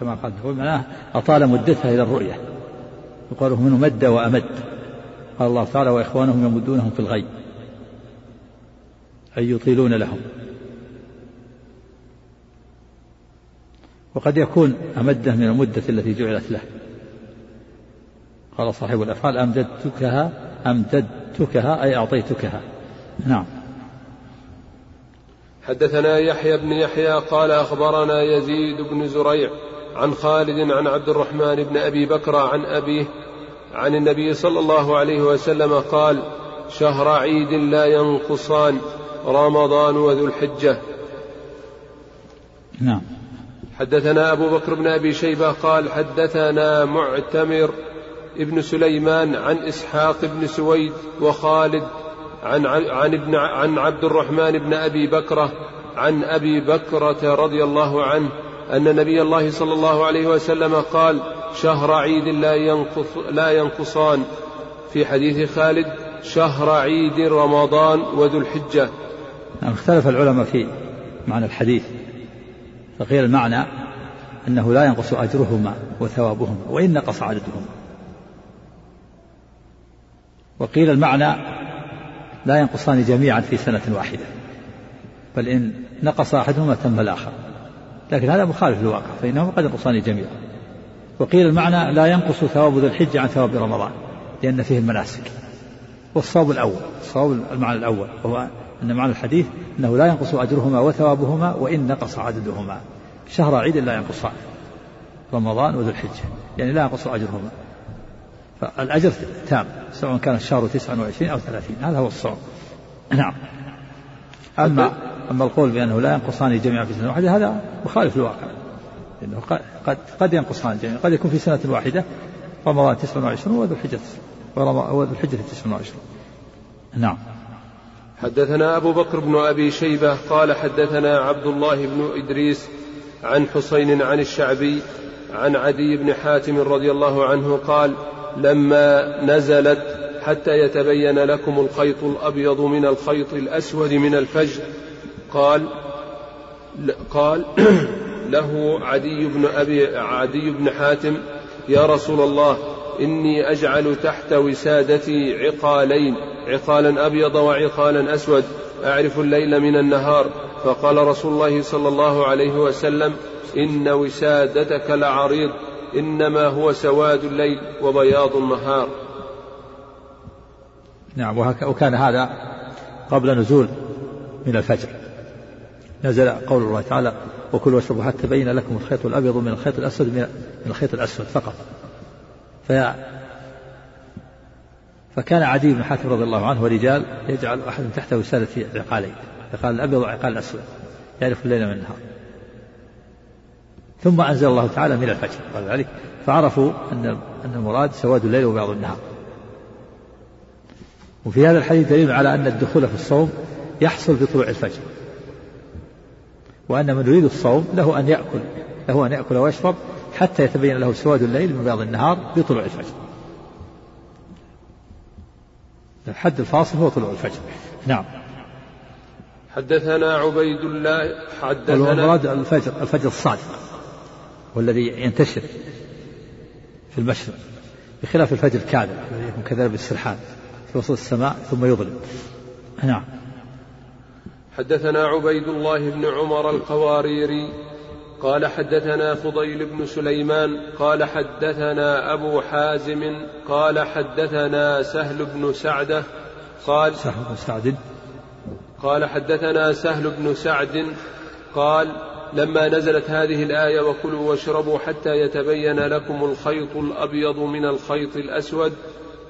كما قال معناه أطال مدتها إلى الرؤية. يقال منه مد وأمد. قال الله تعالى وإخوانهم يمدونهم في الغي. أي يطيلون لهم. وقد يكون أمده من المدة التي جعلت له. قال صاحب الأفعال أمددتكها أمددتكها أي أعطيتكها. نعم. حدثنا يحيى بن يحيى قال أخبرنا يزيد بن زريع عن خالد عن عبد الرحمن بن أبي بكر عن أبيه عن النبي صلى الله عليه وسلم قال شهر عيد لا ينقصان رمضان وذو الحجة. نعم. حدثنا أبو بكر بن أبي شيبة قال حدثنا معتمر ابن سليمان عن إسحاق بن سويد وخالد عن عن ابن عن عبد الرحمن بن أبي بكرة عن أبي بكرة رضي الله عنه أن نبي الله صلى الله عليه وسلم قال شهر عيد لا ينقص لا ينقصان. في حديث خالد شهر عيد رمضان وذو الحجة. نعم اختلف العلماء في معنى الحديث فقيل المعنى أنه لا ينقص أجرهما وثوابهما وإن نقص عددهما. وقيل المعنى لا ينقصان جميعا في سنة واحدة بل إن نقص أحدهما تم الآخر. لكن هذا مخالف للواقع فإنهما قد ينقصان جميعا. وقيل المعنى لا ينقص ثواب ذي الحجة عن ثواب رمضان لأن فيه المناسك. والصواب الأول الصواب المعنى الأول وهو أن معنى الحديث أنه لا ينقص أجرهما وثوابهما وإن نقص عددهما. شهر عيد لا ينقصان رمضان وذو الحجة يعني لا ينقص أجرهما. فالأجر تام سواء كان الشهر 29 أو 30 هذا هو الصوم نعم. أما أما القول بأنه لا ينقصان جميعا في سنة واحدة هذا مخالف للواقع. لأنه قد قد ينقصان جميعا قد يكون في سنة واحدة رمضان 29 وذو الحجة وذو الحجة 29 نعم. حدثنا أبو بكر بن أبي شيبة قال حدثنا عبد الله بن إدريس عن حسين عن الشعبي عن عدي بن حاتم رضي الله عنه قال لما نزلت حتى يتبين لكم الخيط الأبيض من الخيط الأسود من الفجر. قال قال له عدي بن أبي عدي بن حاتم يا رسول الله إني أجعل تحت وسادتي عقالين عقالا أبيض وعقالا أسود أعرف الليل من النهار. فقال رسول الله صلى الله عليه وسلم إن وسادتك لعريض. إنما هو سواد الليل وبياض النهار. نعم وكان هذا قبل نزول من الفجر. نزل قول الله تعالى وكلوا واشربوا حتى تبين لكم الخيط الأبيض من الخيط الأسود من الخيط الأسود فقط. في فكان عدي بن حاتم رضي الله عنه ورجال يجعل أحد تحت وسادة عقالين عقال الأبيض وعقال الأسود يعرف الليل من النهار. ثم أنزل الله تعالى من الفجر قال ذلك. فعرفوا أن أن المراد سواد الليل وبياض النهار. وفي هذا الحديث دليل على أن الدخول في الصوم يحصل بطلوع الفجر. وأن من يريد الصوم له أن يأكل له أن يأكل ويشرب حتى يتبين له سواد الليل من بياض النهار بطلوع الفجر. الحد الفاصل هو طلوع الفجر. نعم. حدثنا عبيد الله حدثنا المراد الفجر الفجر الصادق. والذي ينتشر في المشرق بخلاف الفجر الكاذب الذي يكون كذلك بالسرحان في وسط السماء ثم يظلم. نعم. حدثنا عبيد الله بن عمر القواريري قال حدثنا فضيل بن سليمان قال حدثنا أبو حازم قال حدثنا سهل بن سعدة قال سهل بن سعد. قال حدثنا سهل بن سعد قال لما نزلت هذه الآية وكلوا واشربوا حتى يتبين لكم الخيط الأبيض من الخيط الأسود.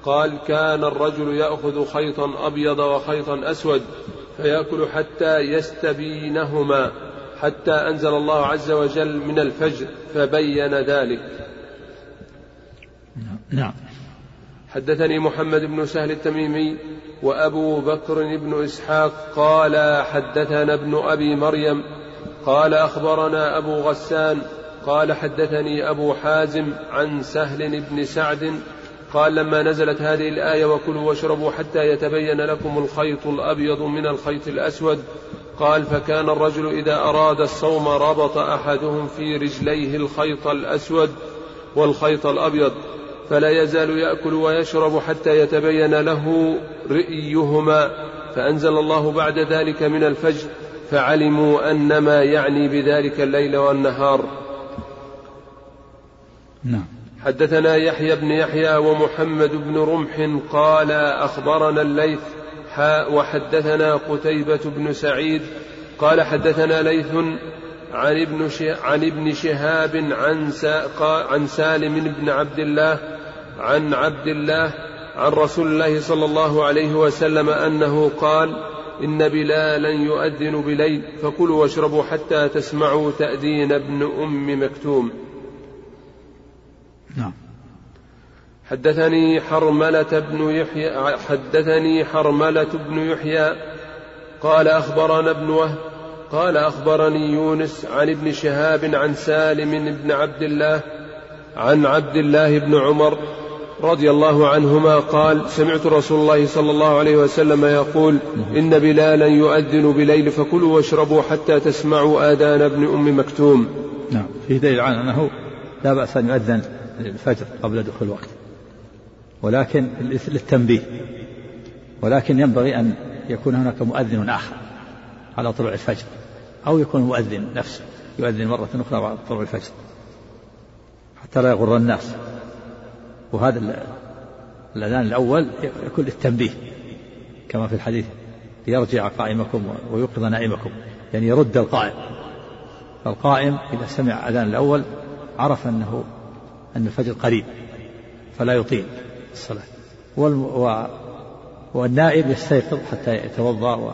قال كان الرجل يأخذ خيطا أبيض وخيطا أسود فيأكل حتى يستبينهما حتى أنزل الله عز وجل من الفجر فبين ذلك. نعم. حدثني محمد بن سهل التميمي وأبو بكر بن إسحاق قال حدثنا ابن أبي مريم قال أخبرنا أبو غسان قال حدثني أبو حازم عن سهل بن سعد قال لما نزلت هذه الآية وكلوا واشربوا حتى يتبين لكم الخيط الأبيض من الخيط الأسود. قال فكان الرجل إذا أراد الصوم ربط أحدهم في رجليه الخيط الأسود والخيط الأبيض فلا يزال يأكل ويشرب حتى يتبين له رئيهما فأنزل الله بعد ذلك من الفجر. فعلموا أن ما يعني بذلك الليل والنهار. نعم. حدثنا يحيى بن يحيى ومحمد بن رمح قال أخبرنا الليث وحدثنا قتيبة بن سعيد قال حدثنا ليث عن ابن عن ابن شهاب عن عن سالم بن عبد الله عن عبد الله عن رسول الله صلى الله عليه وسلم أنه قال إن بلالا يؤذن بليل فكلوا واشربوا حتى تسمعوا تأذين ابن أم مكتوم. نعم. حدثني حرملة بن يحيى حدثني حرملة بن يحيى قال أخبرنا ابن وهب قال أخبرني يونس عن ابن شهاب عن سالم بن عبد الله عن عبد الله بن عمر رضي الله عنهما قال سمعت رسول الله صلى الله عليه وسلم يقول إن بلالا يؤذن بليل فكلوا واشربوا حتى تسمعوا آذان ابن أم مكتوم. نعم فيه دليل على أنه لا بأس أن يؤذن الفجر قبل دخول الوقت. ولكن للتنبيه ولكن ينبغي أن يكون هناك مؤذن آخر على طلوع الفجر أو يكون المؤذن نفسه يؤذن مرة أخرى بعد طلوع الفجر حتى لا يغر الناس. وهذا الأذان الأول يكون للتنبيه كما في الحديث ليرجع قائمكم ويوقظ نائمكم يعني يرد القائم. فالقائم إذا سمع أذان الأول عرف أنه أن الفجر قريب فلا يطيل الصلاة. والنائب يستيقظ حتى يتوضأ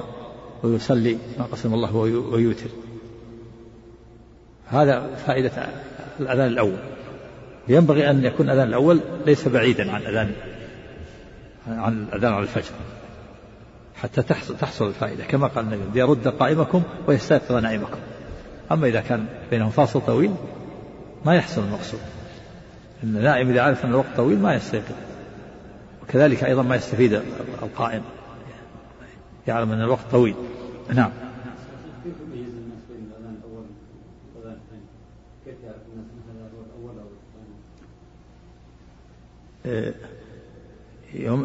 ويصلي ما قسم الله ويوتر. هذا فائدة الأذان الأول. ينبغي أن يكون الأذان الأول ليس بعيدا عن أذان عن الأذان على الفجر حتى تحصل, تحصل الفائدة. كما قال النبي ليرد قائمكم ويستيقظ نائمكم. أما إذا كان بينهم فاصل طويل ما يحصل المقصود. النائم إذا عرف أن الوقت طويل ما يستيقظ. وكذلك أيضا ما يستفيد القائم يعلم أن الوقت طويل. نعم.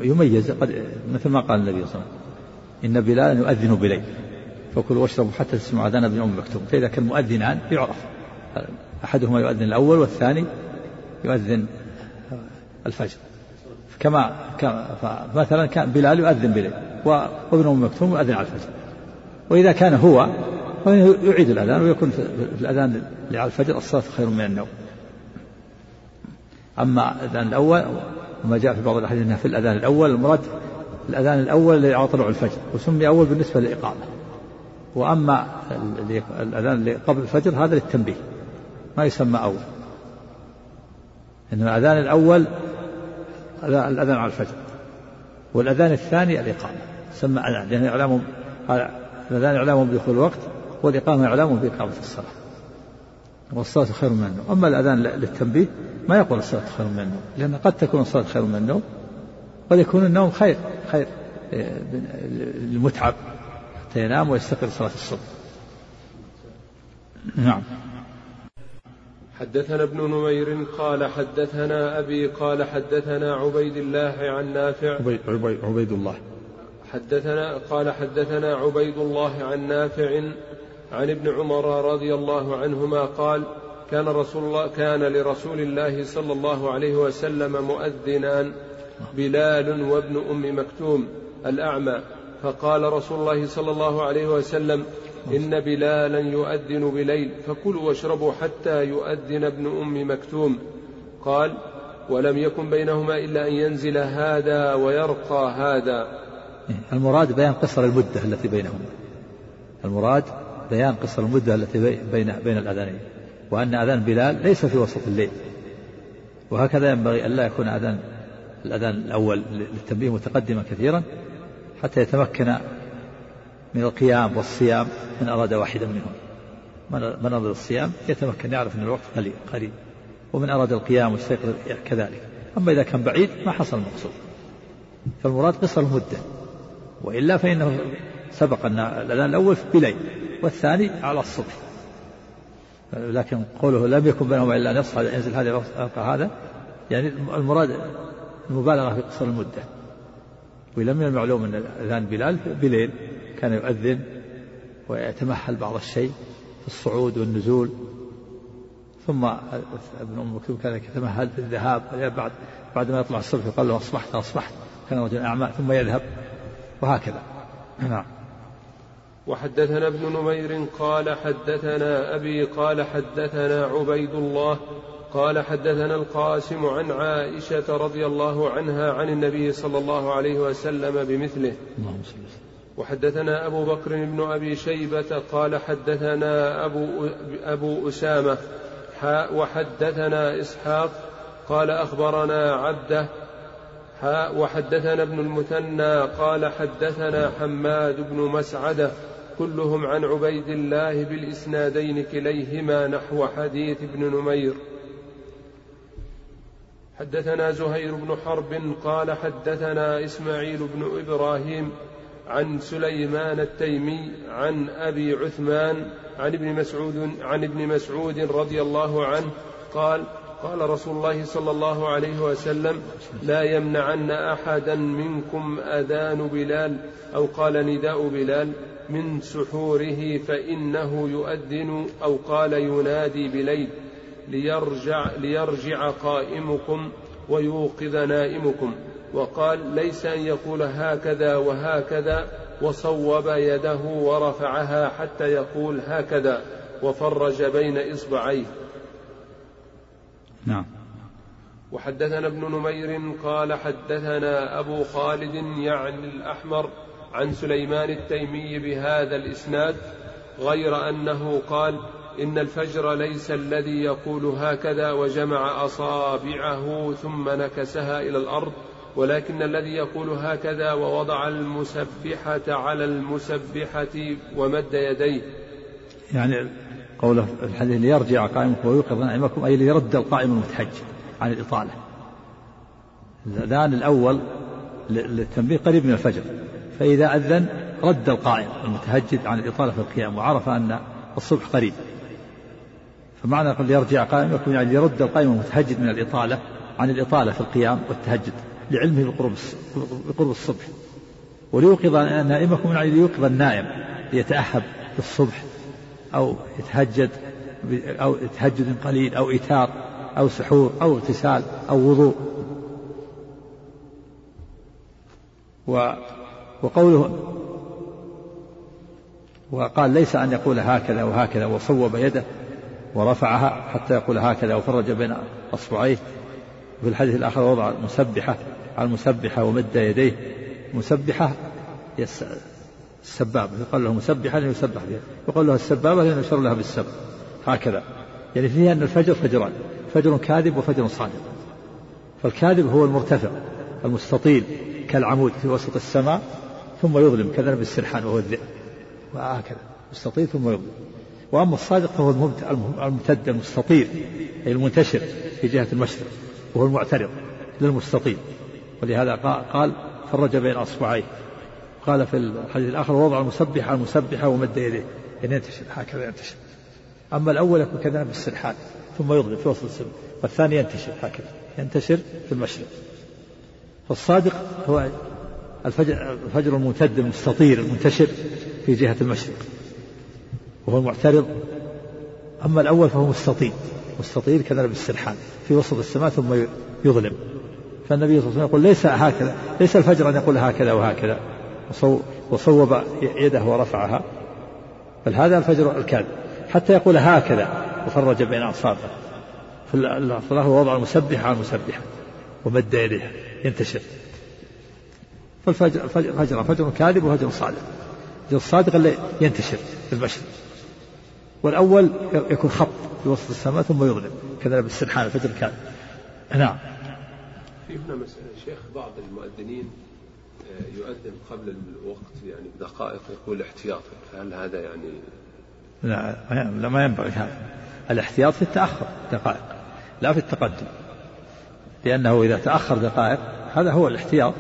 يميز قد مثل ما قال النبي صلى الله عليه وسلم إن بلالا يؤذن بليل فكلوا واشربوا حتى تسمعوا أذان ابن أم مكتوم. فإذا كان مؤذنان يعرف أحدهما يؤذن الأول والثاني يؤذن الفجر. كما مثلا كان بلال يؤذن بليل وابن أم مكتوم يؤذن على الفجر. وإذا كان هو يعيد الأذان ويكون في الأذان اللي على الفجر الصلاة خير من النوم. أما الأذان الأول وما جاء في بعض الأحاديث إنها في الأذان الأول المراد الأذان الأول الذي على طلوع الفجر وسمي أول بالنسبة للإقامة. وأما الأذان اللي قبل الفجر هذا للتنبيه ما يسمى أول. إنما الأذان الأول الأذان على الفجر. والأذان الثاني الإقامة سمى أذان لأن إعلام الأذان إعلام بدخول الوقت والإقامة إعلام بإقامة الصلاة. والصلاة خير من النوم. أما الأذان للتنبيه ما يقول الصلاة خير من النوم لأن قد تكون الصلاة خير من النوم قد يكون النوم خير خير للمتعب حتى ينام ويستقبل صلاة الصبح. نعم. حدثنا ابن نمير قال حدثنا أبي قال حدثنا عبيد الله عن نافع. عبيد, عبيد, عبيد الله. حدثنا قال حدثنا عبيد الله عن نافع عن ابن عمر رضي الله عنهما قال كان رسول الله كان لرسول الله صلى الله عليه وسلم مؤذنان بلال وابن أم مكتوم الأعمى. فقال رسول الله صلى الله عليه وسلم إن بلالا يؤذن بليل فكلوا واشربوا حتى يؤذن ابن أم مكتوم. قال ولم يكن بينهما إلا أن ينزل هذا ويرقى هذا. المراد بيان قصر المدة التي بينهما. المراد بيان قصر المدة التي بين بين الأذانين وأن أذان بلال ليس في وسط الليل. وهكذا ينبغي ألا يكون أذان الأذان الأول للتنبيه متقدما كثيرا حتى يتمكن من القيام والصيام من أراد واحدا منهم. من أراد الصيام يتمكن يعرف أن الوقت قليل قريب ومن أراد القيام والسيقظ كذلك. أما إذا كان بعيد ما حصل المقصود. فالمراد قصر المدة. وإلا فإنه سبق أن الأذان الأول بليل والثاني على الصبح. لكن قوله لم يكن بينهما إلا نصف ينزل هذا يبقى هذا. يعني المراد المبالغة في قصر المدة. ولم من المعلوم أن أذان بلال بليل كان يؤذن ويتمهل بعض الشيء في الصعود والنزول. ثم ابن أم مكتوم كان يتمهل في الذهاب بعد بعد ما يطلع الصبح يقال له أصبحت أصبحت كان رجل أعمى ثم يذهب وهكذا. نعم. وحدثنا ابن نمير قال حدثنا أبي قال حدثنا عبيد الله قال حدثنا القاسم عن عائشة رضي الله عنها عن النبي صلى الله عليه وسلم بمثله. وحدثنا أبو بكر بن أبي شيبة قال حدثنا أبو, أبو أسامة وحدثنا إسحاق قال أخبرنا عبده وحدثنا ابن المثنى قال حدثنا حماد بن مسعدة كلهم عن عبيد الله بالإسنادين كليهما نحو حديث ابن نمير. حدثنا زهير بن حرب قال حدثنا إسماعيل بن إبراهيم عن سليمان التيمي عن أبي عثمان عن ابن مسعود عن ابن مسعود رضي الله عنه قال قال رسول الله صلى الله عليه وسلم لا يمنعن احدا منكم أذان بلال أو قال نداء بلال من سحوره فإنه يؤذن أو قال ينادي بليل ليرجع ليرجع قائمكم ويوقظ نائمكم وقال ليس أن يقول هكذا وهكذا وصوب يده ورفعها حتى يقول هكذا وفرج بين إصبعيه. نعم. وحدثنا ابن نمير قال حدثنا أبو خالد يعني الأحمر عن سليمان التيمي بهذا الإسناد غير أنه قال إن الفجر ليس الذي يقول هكذا وجمع أصابعه ثم نكسها إلى الأرض ولكن الذي يقول هكذا ووضع المسبحة على المسبحة ومد يديه. يعني قوله في الحديث ليرجع قائمكم ويوقظ نائمكم أي ليرد القائم المتحج عن الإطالة. الأذان الأول للتنبيه قريب من الفجر. فإذا أذن رد القائم المتهجد عن الإطالة في القيام وعرف أن الصبح قريب. فمعنى يقول ليرجع قائمكم يعني ليرد القائم المتهجد من الإطالة عن الإطالة في القيام والتهجد لعلمه بقرب بقرب الصبح. وليوقظ نائمكم يعني ليوقظ النائم ليتأهب الصبح أو يتهجد أو تهجد قليل أو إيتار أو سحور أو اغتسال أو وضوء. و وقوله وقال ليس أن يقول هكذا وهكذا وصوب يده ورفعها حتى يقول هكذا وفرج بين أصبعيه. وفي الحديث الآخر وضع مسبحة على المسبحة ومد يديه. مسبحة السبابة يقال له مسبحة يسبح بها. يقال له السبابة لأنه يشر لها بالسبب. هكذا. يعني فيها أن الفجر فجران فجر كاذب وفجر صادق. فالكاذب هو المرتفع المستطيل كالعمود في وسط السماء. ثم يظلم كذنب السرحان وهو الذئب. وهكذا. مستطيل ثم يظلم. وأما الصادق فهو الممتد المستطيل أي المنتشر في جهة المشرق وهو المعترض للمستطيل ولهذا قال فرج بين أصبعيه قال في الحديث الآخر وضع المسبح على المسبحة ومد يديه يعني ينتشر هكذا ينتشر. أما الأول يكون كذا بالسرحان ثم يضرب في وسط السبب والثاني ينتشر هكذا. ينتشر في المشرق. فالصادق هو الفجر, الفجر الممتد المستطير المنتشر في جهة المشرق وهو المعترض أما الأول فهو مستطيل مستطيل كذا بالسرحان في وسط السماء ثم يظلم. فالنبي صلى الله عليه وسلم يقول ليس هكذا ليس الفجر أن يقول هكذا وهكذا. وصوب يده ورفعها. بل هذا الفجر الكاذب. حتى يقول هكذا وفرج بين أصابعه فالله وضع المسبح على المسبحة ومد يديه ينتشر. فالفجر فجر فجر كاذب وفجر صادق. الفجر الصادق اللي ينتشر في المشرق والأول يكون خط في وسط السماء ثم يظلم كذا بالسرحان الفجر الكاذب نعم. في هنا مسألة شيخ بعض المؤذنين آه، يؤذن قبل الوقت يعني بدقائق يقول احتياطا فهل هذا يعني لا لا ما ينبغي هذا. الاحتياط في التأخر دقائق. لا في التقدم. لأنه إذا تأخر دقائق هذا هو الاحتياط.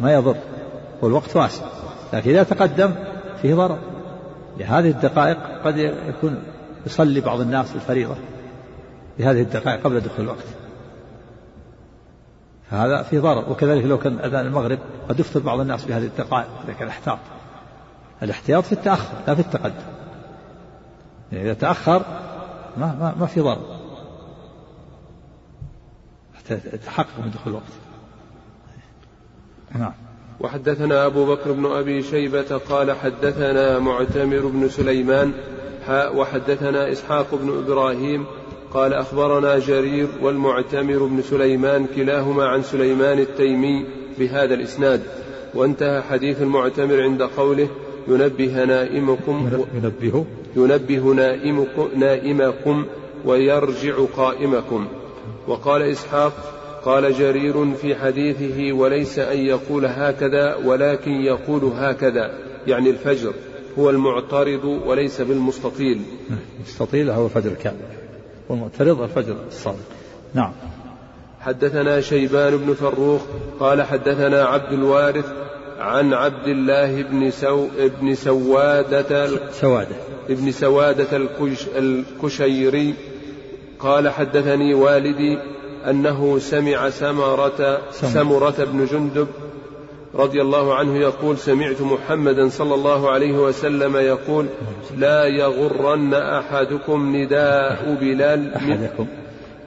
ما يضر والوقت واسع لكن إذا تقدم فيه ضرر. لهذه الدقائق قد يكون يصلي بعض الناس الفريضة بهذه الدقائق قبل دخول الوقت. فهذا في ضرر وكذلك لو كان أذان المغرب قد يفطر بعض الناس بهذه الدقائق إذا كان احتاط. الاحتياط في التأخر لا في التقدم. يعني إذا تأخر ما ما ما في ضرر. حتى يتحقق من دخول الوقت. نعم. وحدثنا أبو بكر بن أبي شيبة قال حدثنا معتمر بن سليمان وحدثنا إسحاق بن إبراهيم قال أخبرنا جرير والمعتمر بن سليمان كلاهما عن سليمان التيمي بهذا الإسناد. وانتهى حديث المعتمر عند قوله ينبه نائمكم ينبه ينبه نائمكم, نائمكم ويرجع قائمكم. وقال إسحاق قال جرير في حديثه وليس أن يقول هكذا ولكن يقول هكذا يعني الفجر هو المعترض وليس بالمستطيل. المستطيل هو الفجر الكامل والمعترض الفجر الصادق نعم. حدثنا شيبان بن فروخ قال حدثنا عبد الوارث عن عبد الله بن سو ابن سوادة سوادة. ابن سوادة الكش الكشيري قال حدثني والدي أنه سمع سمرة سمرة. بن جندب رضي الله عنه يقول سمعت محمدا صلى الله عليه وسلم يقول لا يغرن أحدكم نداء بلال أحدكم.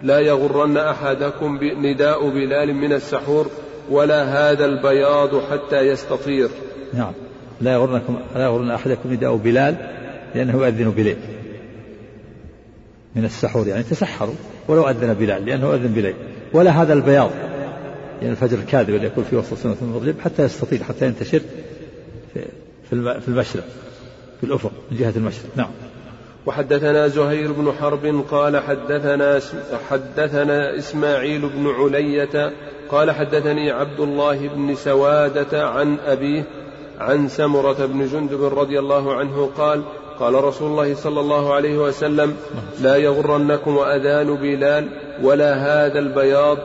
لا يغرن أحدكم نداء بلال من السحور ولا هذا البياض حتى يستطير. نعم. لا يغرنكم لا يغرن أحدكم نداء بلال لأنه يؤذن بليل. من السحور يعني تسحروا. ولو أذن بلال لأنه أذن بليل ولا هذا البياض يعني الفجر الكاذب اللي يكون في وسط سنة المغرب حتى يستطيل حتى ينتشر في المشرق في الأفق من جهة المشرق. نعم. وحدثنا زهير بن حرب قال حدثنا حدثنا إسماعيل بن علية قال حدثني عبد الله بن سوادة عن أبيه عن سمرة بن جندب رضي الله عنه قال قال رسول الله صلى الله عليه وسلم لا يغرنكم أذان بلال ولا هذا البياض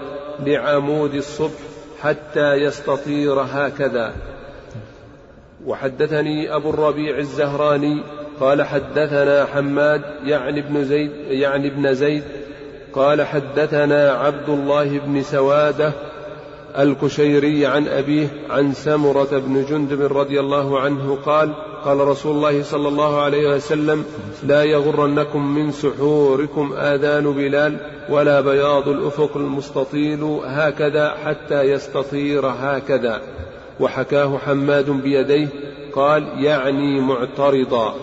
لعمود الصبح حتى يستطير هكذا. وحدثني أبو الربيع الزهراني قال حدثنا حماد يعني ابن زيد يعني ابن زيد قال حدثنا عبد الله بن سوادة الكشيري عن أبيه عن سمرة بن جندب رضي الله عنه قال قال رسول الله صلى الله عليه وسلم لا يغرنكم من سحوركم آذان بلال ولا بياض الأفق المستطيل هكذا حتى يستطير هكذا. وحكاه حماد بيديه قال يعني معترضا.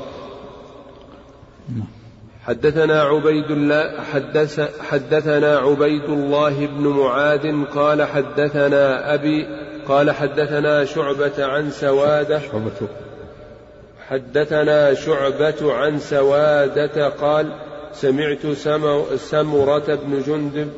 حدثنا عبيد الله حدث حدثنا عبيد الله بن معاذ قال حدثنا أبي قال حدثنا شعبة عن سوادة شعبة حدثنا شعبة عن سوادة قال سمعت سمرة بن جندب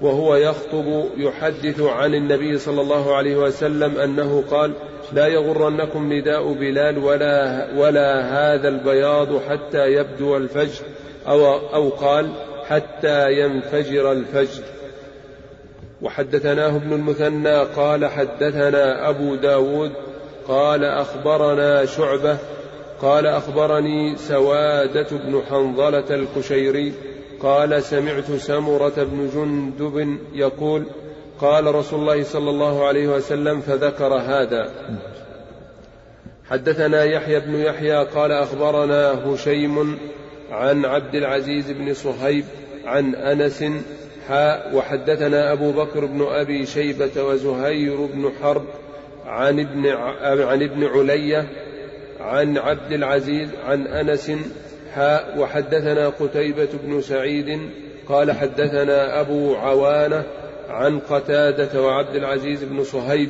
وهو يخطب يحدث عن النبي صلى الله عليه وسلم أنه قال لا يغرنكم نداء بلال ولا ولا هذا البياض حتى يبدو الفجر أو أو قال حتى ينفجر الفجر. وحدثناه ابن المثنى قال حدثنا أبو داود قال أخبرنا شعبة قال أخبرني سوادة بن حنظلة الكشيري قال سمعت سمرة بن جندب يقول قال رسول الله صلى الله عليه وسلم فذكر هذا. حدثنا يحيى بن يحيى قال أخبرنا هشيم عن عبد العزيز بن صهيب عن أنس حاء وحدثنا أبو بكر بن أبي شيبة وزهير بن حرب عن ابن عن ابن علية عن عبد العزيز عن أنس حاء وحدثنا قتيبة بن سعيد قال حدثنا أبو عوانة عن قتادة وعبد العزيز بن صهيب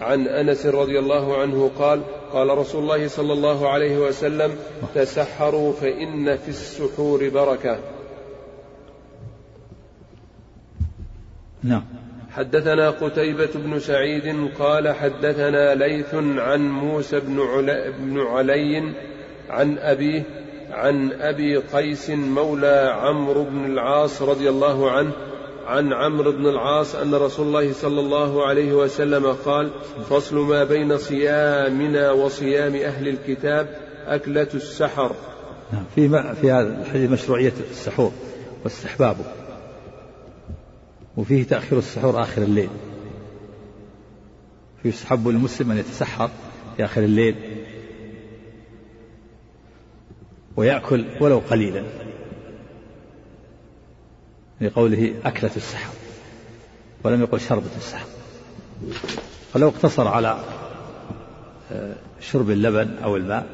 عن أنس رضي الله عنه قال قال رسول الله صلى الله عليه وسلم تسحروا فإن في السحور بركة. نعم. حدثنا قتيبة بن سعيد قال حدثنا ليث عن موسى بن, علي بن علي عن أبيه عن أبي قيس مولى عمرو بن العاص رضي الله عنه عن عمرو بن العاص أن رسول الله صلى الله عليه وسلم قال فصل ما بين صيامنا وصيام أهل الكتاب أكلة السحر. نعم في في هذا الحديث مشروعية السحور واستحبابه. وفيه تأخير السحور آخر الليل. فيستحب للمسلم أن يتسحر في آخر الليل ويأكل ولو قليلا. لقوله أكلة السحر. ولم يقل شربة السحر. فلو اقتصر على آه، شرب اللبن أو الماء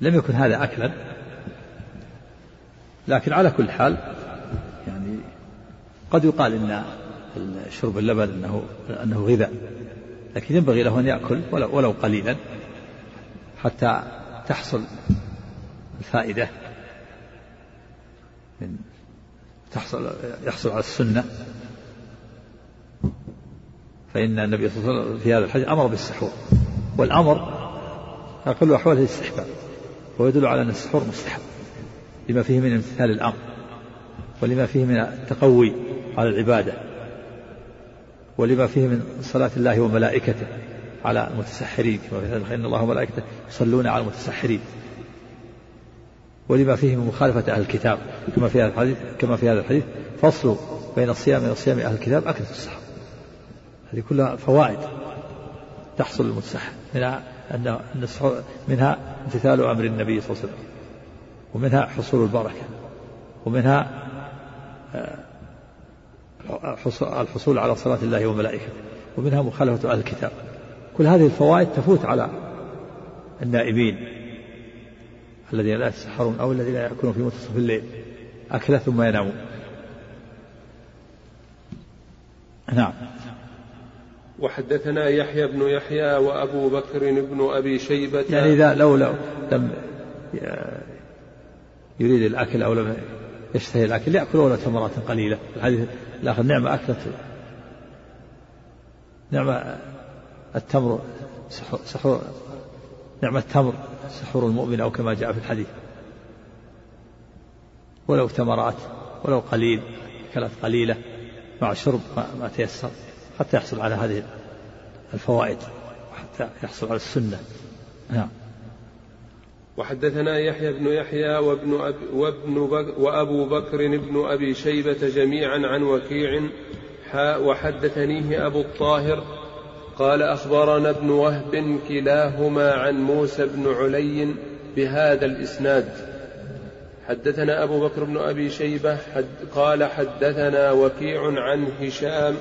لم يكن هذا أكلا. لكن على كل حال يعني قد يقال إن شرب اللبن انه إنه غذاء لكن ينبغي له أن يأكل ولو, ولو قليلا حتى تحصل الفائدة من تحصل يحصل على السنة. فإن النبي صلى الله عليه وسلم في هذا الحديث أمر بالسحور والأمر أقل أحواله الاستحباب ويدل على أن السحور مستحب. لما فيه من امتثال الأمر ولما فيه من التقوي على العبادة ولما فيه من صلاة الله وملائكته على المتسحرين كما في إن الله وملائكته يصلون على المتسحرين. ولما فيه من مخالفة أهل الكتاب كما في هذا الحديث كما في هذا الحديث فصل بين الصيام وصيام أهل الكتاب أكلة السحر. هذه كلها فوائد تحصل للمتسحر منها أن منها امتثال أمر النبي صلى الله عليه وسلم. ومنها حصول البركة ومنها آه، الحصول على صلاة الله وملائكته ومنها مخالفة أهل الكتاب. كل هذه الفوائد تفوت على النائبين الذين لا يتسحرون أو الذين يأكلون في منتصف الليل أكلة ثم ينامون. نعم. وحدثنا يحيى بن يحيى وأبو بكر بن أبي شيبة. يعني إذا لو لو لم يريد الأكل أو لم يشتهي الأكل يأكل ولو تمرات قليلة. الحديث الآخر نعمة أكلة نعمة التمر سحور نعمة التمر سحور المؤمن أو كما جاء في الحديث. ولو تمرات ولو قليل أكلت قليلة مع شرب ما تيسر حتى يحصل على هذه الفوائد وحتى يحصل على السنة. نعم. وحدثنا يحيى بن يحيى وابن, أب وابن بك وأبو بكر بن أبي شيبة جميعا عن وكيع وحدثنيه أبو الطاهر قال أخبرنا ابن وهب كلاهما عن موسى بن علي بهذا الإسناد. حدثنا أبو بكر بن أبي شيبة حد قال حدثنا وكيع عن هشام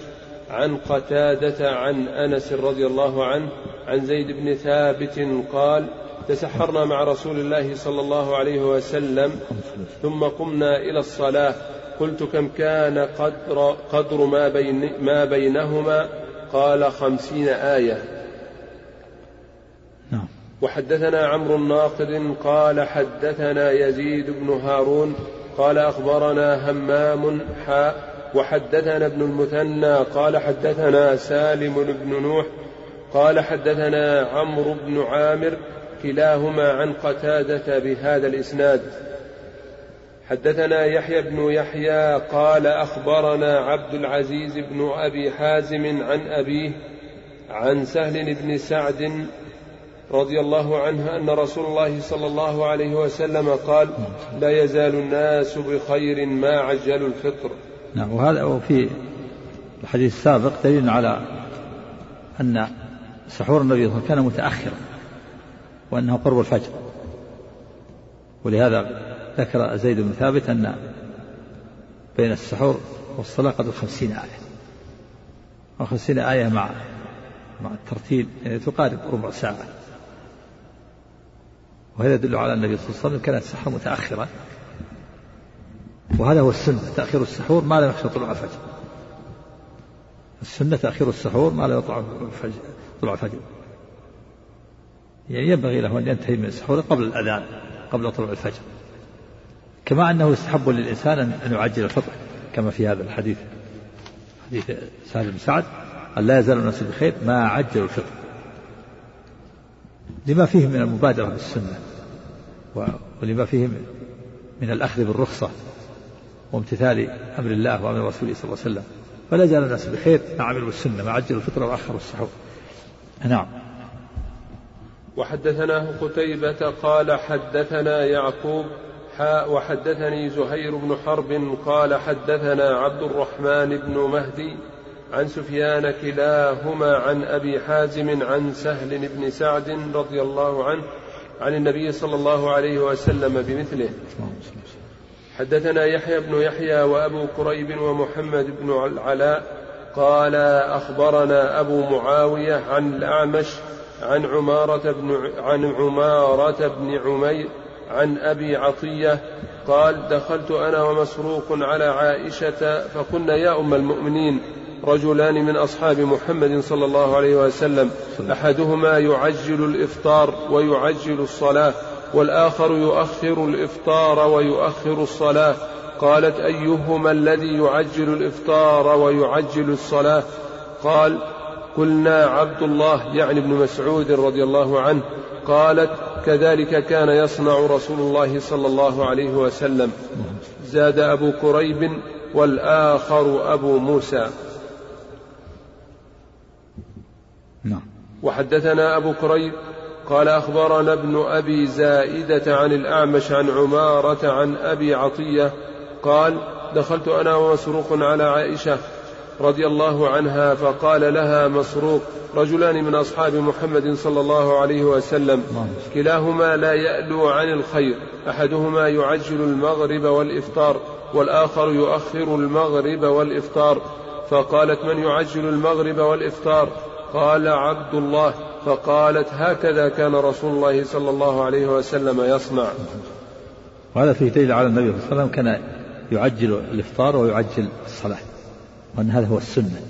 عن قتادة عن أنس رضي الله عنه عن زيد بن ثابت قال تسحرنا مع رسول الله صلى الله عليه وسلم ثم قمنا إلى الصلاة. قلت كم كان قدر, قدر ما, بين ما بينهما؟ قال خمسين آية. نعم. وحدثنا عمرو الناقد قال حدثنا يزيد بن هارون قال أخبرنا همام حاء وحدثنا ابن المثنى قال حدثنا سالم بن نوح قال حدثنا عمرو بن عامر كلاهما عن قتادة بهذا الإسناد. حدثنا يحيى بن يحيى قال أخبرنا عبد العزيز بن أبي حازم عن أبيه عن سهل بن سعد رضي الله عنه أن رسول الله صلى الله عليه وسلم قال لا يزال الناس بخير ما عجلوا الفطر. نعم وهذا وفي الحديث السابق دليل على أن سحور النبي صلى الله عليه وسلم كان متأخرا. وأنه قرب الفجر. ولهذا ذكر زيد بن ثابت أن بين السحور والصلاة قدر خمسين آية. وخمسين آية مع مع الترتيل يعني تقارب ربع ساعة. وهذا يدل على النبي صلى الله عليه وسلم كان السحر متأخرا. وهذا هو السنة تأخير السحور ما لم يخشى طلوع الفجر. السنة تأخير السحور ما لم يطلع طلوع الفجر. يعني ينبغي له أن ينتهي من السحور قبل الأذان قبل طلوع الفجر. كما أنه يستحب للإنسان أن يعجل الفطر كما في هذا الحديث. حديث سهل بن سعد قال لا يزال الناس بخير ما عجلوا الفطر. لما فيه من المبادرة بالسنة ولما فيه من الأخذ بالرخصة وامتثال أمر الله وأمر رسوله صلى الله عليه وسلم. فلا زال الناس بخير ما عملوا السنة ما عجلوا الفطر وأخروا السحور. نعم. وحدثناه قتيبة قال حدثنا يعقوب حاء وحدثني زهير بن حرب قال حدثنا عبد الرحمن بن مهدي عن سفيان كلاهما عن أبي حازم عن سهل بن سعد رضي الله عنه عن النبي صلى الله عليه وسلم بمثله. حدثنا يحيى بن يحيى وأبو كريب ومحمد بن العلاء قال أخبرنا أبو معاوية عن الأعمش عن عمارة بن عن عمارة بن عمير عن أبي عطية قال دخلت أنا ومسروق على عائشة فقلنا يا أم المؤمنين رجلان من أصحاب محمد صلى الله عليه وسلم أحدهما يعجل الإفطار ويعجل الصلاة والآخر يؤخر الإفطار ويؤخر الصلاة. قالت أيهما الذي يعجل الإفطار ويعجل الصلاة؟ قال قلنا عبد الله يعني ابن مسعود رضي الله عنه قالت كذلك كان يصنع رسول الله صلى الله عليه وسلم. زاد أبو كريب والآخر أبو موسى. نعم. وحدثنا أبو كريب قال أخبرنا ابن أبي زائدة عن الأعمش عن عمارة عن أبي عطية قال دخلت أنا ومسروق على عائشة رضي الله عنها فقال لها مسروق رجلان من أصحاب محمد صلى الله عليه وسلم. كلاهما لا يألو عن الخير أحدهما يعجل المغرب والإفطار والآخر يؤخر المغرب والإفطار. فقالت من يعجل المغرب والإفطار؟ قال عبد الله. فقالت هكذا كان رسول الله صلى الله عليه وسلم يصنع. وهذا فيه دليل على النبي صلى الله عليه وسلم كان يعجل الإفطار ويعجل الصلاة. وأن هذا هو السنة.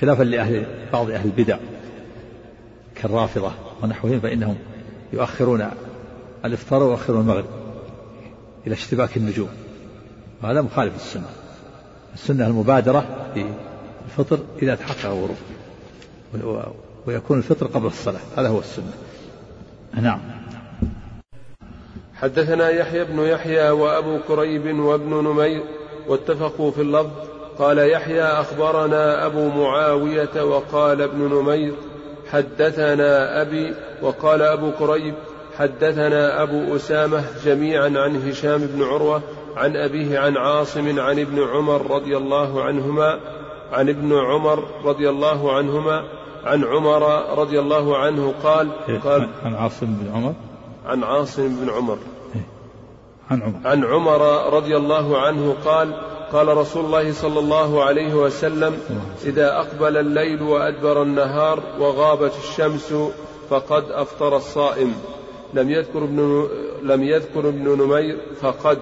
خلافا لأهل بعض أهل البدع كالرافضة ونحوهم فإنهم يؤخرون الإفطار ويؤخرون المغرب إلى اشتباك النجوم. وهذا مخالف السنة السنة المبادرة في الفطر إذا تحقق الغروب ويكون الفطر قبل الصلاة. هذا هو السنة. نعم. حدثنا يحيى بن يحيى وأبو كريب وابن نمير واتفقوا في اللفظ. قال يحيى أخبرنا أبو معاوية وقال ابن نمير حدثنا أبي وقال أبو كريب حدثنا أبو أسامة جميعا عن هشام بن عروة عن أبيه عن عاصم عن ابن عمر رضي الله عنهما عن ابن عمر رضي الله عنهما عن عمر رضي الله عنه قال قال عن عاصم بن عمر؟ عن عاصم بن عمر. عن عمر. عن عمر رضي الله عنه قال قال رسول الله صلى الله عليه وسلم إذا أقبل الليل وأدبر النهار وغابت الشمس فقد أفطر الصائم. لم يذكر ابن لم يذكر ابن نمير فقد.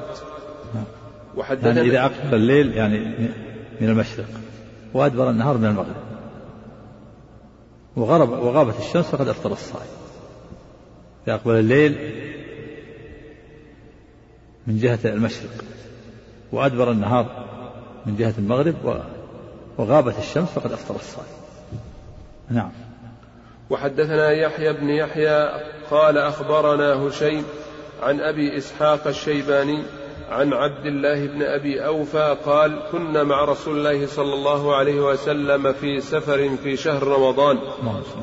وحدثنا يعني إذا أقبل الليل يعني من المشرق وأدبر النهار من المغرب. وغرب وغابت الشمس فقد أفطر الصائم. إذا أقبل الليل من جهة المشرق وأدبر النهار من جهة المغرب وغابت الشمس فقد أفطر الصائم. نعم. وحدثنا يحيى بن يحيى قال أخبرنا هشيم عن أبي إسحاق الشيباني عن عبد الله بن أبي أوفى قال كنا مع رسول الله صلى الله عليه وسلم في سفر في شهر رمضان.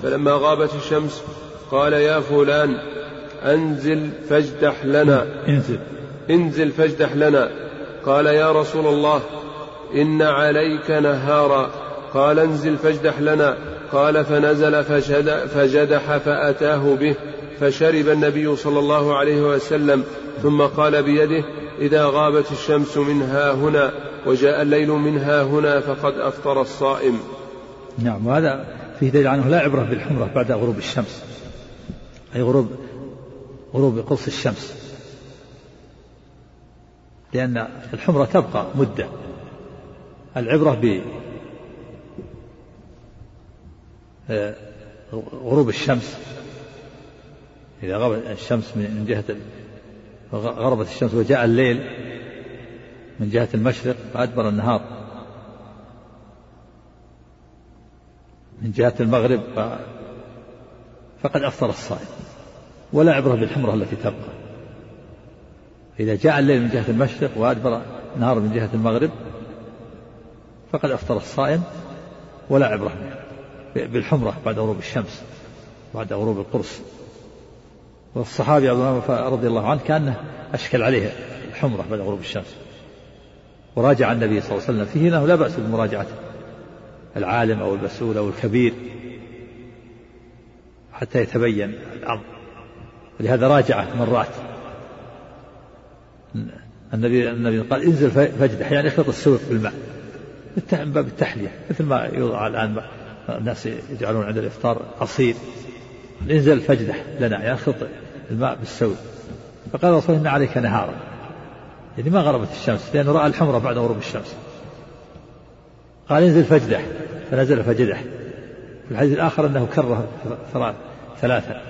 فلما غابت الشمس قال يا فلان أنزل فاجدح لنا. انزل. انزل فاجدح لنا. قال يا رسول الله إن عليك نهارا. قال انزل فاجدح لنا. قال فنزل فجدح فأتاه به فشرب النبي صلى الله عليه وسلم. ثم قال بيده إذا غابت الشمس من ها هنا وجاء الليل من ها هنا فقد أفطر الصائم. نعم وهذا فيه دليل عنه لا عبرة بالحمرة بعد غروب الشمس. أي غروب غروب قرص الشمس. لأن الحمرة تبقى مدة. العبرة ب آه، غروب الشمس. إذا غربت الشمس من جهة غربت الشمس وجاء الليل من جهة المشرق فأدبر النهار. من جهة المغرب فقد أفطر الصائم. ولا عبرة بالحمرة التي تبقى. إذا جاء الليل من جهة المشرق وأدبر النهار من جهة المغرب فقد أفطر الصائم ولا عبرة بالحمرة بعد غروب الشمس بعد غروب القرص. والصحابي عبد الله رضي الله عنه كأنه أشكل عليه الحمرة بعد غروب الشمس. وراجع النبي صلى الله عليه وسلم فيه أنه لا بأس بمراجعة العالم أو المسؤول أو الكبير حتى يتبين الأمر. ولهذا راجعه مرات النبي النبي قال انزل فاجدح يعني اخلط السوق بالماء من باب التحلية مثل ما يوضع الآن الناس يجعلون عند الإفطار عصير انزل فاجدح لنا يعني اخلط الماء بالسوق فقال الرسول إن عليك نهارا. يعني ما غربت الشمس لأنه رأى الحمرة بعد غروب الشمس. قال انزل فاجدح فنزل فجدح في الحديث الآخر أنه كره ثلاثة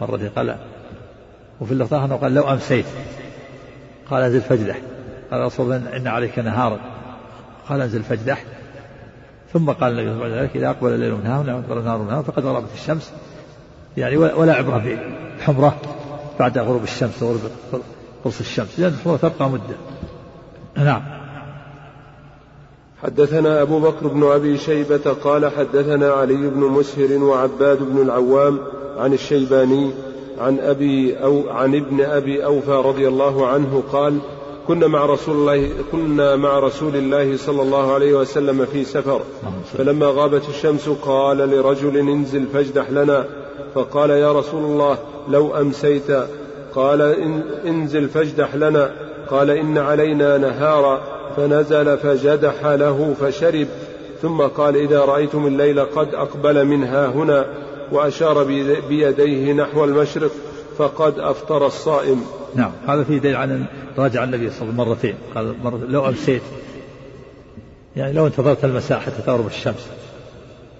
مرة قال وفي اللفظ أنه قال لو أمسيت. قال انزل فاجدح قال رسول الله إن عليك نهارا قال انزل فاجدح ثم قال النبي بعد ذلك إذا أقبل الليل من هنا وأقبل النهار فقد غربت الشمس. يعني ولا عبرة بالحمره بعد غروب الشمس وغروب قرص الشمس. لأن الحمرة تبقى مدة. نعم. حدثنا أبو بكر بن أبي شيبة قال حدثنا علي بن مسهر وعباد بن العوام عن الشيباني عن أبي أو عن ابن أبي أوفى رضي الله عنه قال كنا مع رسول الله كنا مع رسول الله صلى الله عليه وسلم في سفر فلما غابت الشمس قال لرجل انزل فاجدح لنا فقال يا رسول الله لو أمسيت قال انزل فاجدح لنا قال إن علينا نهارا فنزل فجدح له فشرب ثم قال إذا رأيتم الليل قد أقبل منها هنا وأشار بيديه نحو المشرق فقد أفطر الصائم. نعم هذا فيه دليل عن راجع النبي صلى الله عليه وسلم مرتين. قال مرة لو أمسيت يعني لو انتظرت المساء حتى تغرب الشمس.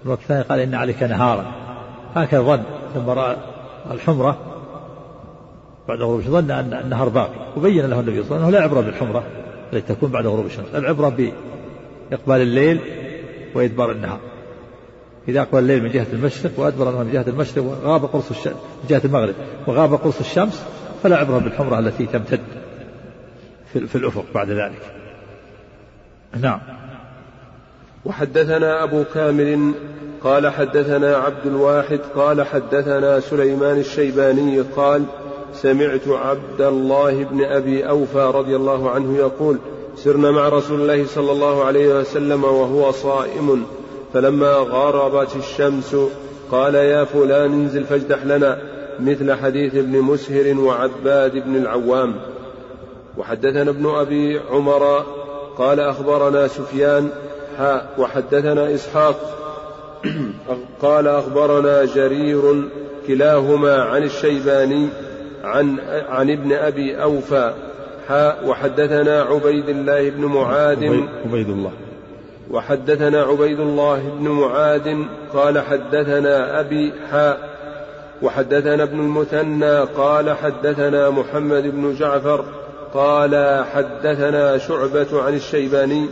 الوقت الثاني قال إن عليك نهارا. هكذا ظن ثم رأى الحمرة. بعد غروب الشمس ظن أن النهار باقي. وبين له النبي صلى الله عليه وسلم أنه لا عبرة بالحمرة التي تكون بعد غروب الشمس. العبرة بإقبال الليل وإدبار النهار. إذا أقبل الليل من جهة المشرق وأدبر من جهة المشرق وغاب قرص الشمس من جهة المغرب وغاب قرص الشمس فلا عبرة بالحمرة التي تمتد في, في الأفق بعد ذلك. نعم. وحدثنا أبو كامل قال حدثنا عبد الواحد قال حدثنا سليمان الشيباني قال سمعت عبد الله بن أبي أوفى رضي الله عنه يقول سرنا مع رسول الله صلى الله عليه وسلم وهو صائم فلما غربت الشمس قال يا فلان انزل فاجدح لنا مثل حديث ابن مسهر وعباد بن العوام. وحدثنا ابن أبي عمر قال أخبرنا سفيان حاء وحدثنا إسحاق. قال أخبرنا جرير كلاهما عن الشيباني عن عن ابن أبي أوفى حاء وحدثنا عبيد الله بن معاذ. عبيد الله. وحدثنا عبيد الله بن معاذ قال حدثنا أبي حاء وحدثنا ابن المثنى قال حدثنا محمد بن جعفر قال حدثنا شعبة عن الشيباني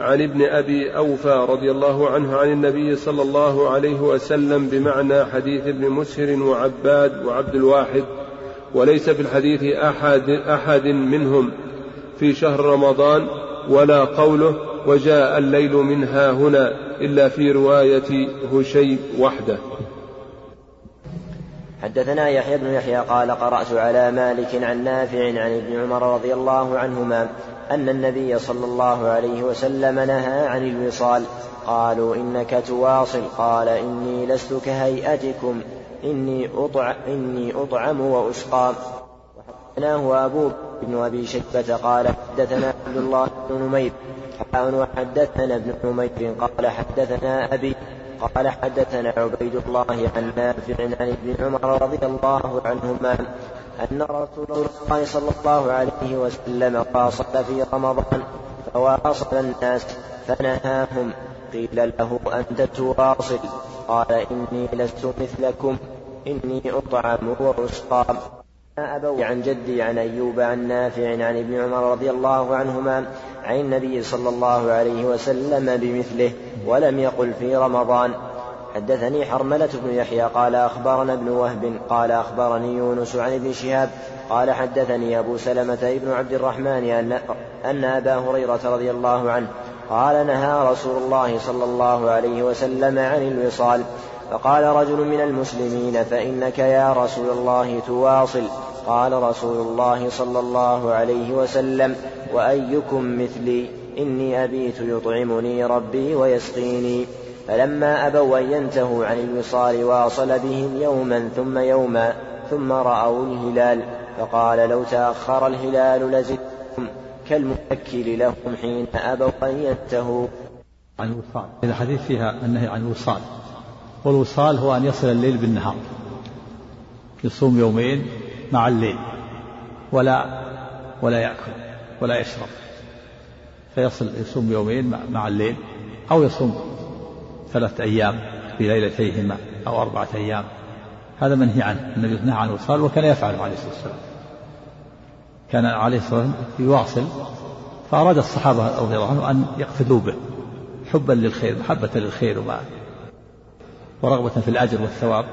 عن ابن أبي أوفى رضي الله عنه عن النبي صلى الله عليه وسلم بمعنى حديث ابن مسهر وعباد وعبد الواحد وليس في الحديث أحد, أحد منهم في شهر رمضان ولا قوله وجاء الليل منها هنا إلا في رواية هشيم وحده. حدثنا يحيى بن يحيى قال قرأت على مالك عن نافع عن ابن عمر رضي الله عنهما أن النبي صلى الله عليه وسلم نهى عن الوصال. قالوا إنك تواصل. قال إني لست كهيئتكم. إني أطعم, إني أطعم وأسقى وحدثناه أبو بن أبي شيبة قال حدثنا عبد الله بن نمير وحدثنا ابن نمير قال حدثنا أبي قال حدثنا عبيد الله عن نافع عن ابن عمر رضي الله عنهما أن رسول الله صلى الله عليه وسلم واصل في رمضان فواصل الناس فنهاهم قيل له أنت تواصل قال إني لست مثلكم إني أطعم وأسقى أبوي عن جدي عن أيوب عن نافع عن ابن عمر رضي الله عنهما عن النبي صلى الله عليه وسلم بمثله ولم يقل في رمضان. حدثني حرملة بن يحيى قال أخبرنا ابن وهب قال أخبرني يونس عن ابن شهاب قال حدثني أبو سلمة بن عبد الرحمن أن, أن أبا هريرة رضي الله عنه قال نهى رسول الله صلى الله عليه وسلم عن الوصال. فقال رجل من المسلمين فإنك يا رسول الله تواصل. قال رسول الله صلى الله عليه وسلم وأيكم مثلي؟ إني أبيت يطعمني ربي ويسقيني. فلما أبوا أن ينتهوا عن الوصال واصل بهم يوما ثم يوما ثم رأوا الهلال فقال لو تأخر الهلال لزدتم كالمؤكل لهم حين أبوا أن ينتهوا. عن الوصال. الحديث فيها النهي عن الوصال. والوصال هو أن يصل الليل بالنهار. يصوم يومين مع الليل. ولا ولا يأكل ولا يشرب. فيصل يصوم يومين مع الليل أو يصوم ثلاثة أيام بليلتيهما أو أربعة أيام. هذا منهي عنه. النبي نهى عن الوصال وكان يفعله عليه الصلاة والسلام. كان عليه الصلاة والسلام يواصل فأراد الصحابة رضي الله عنهم أن يقتدوا به حبا للخير محبة للخير وما ورغبة في الأجر والثواب.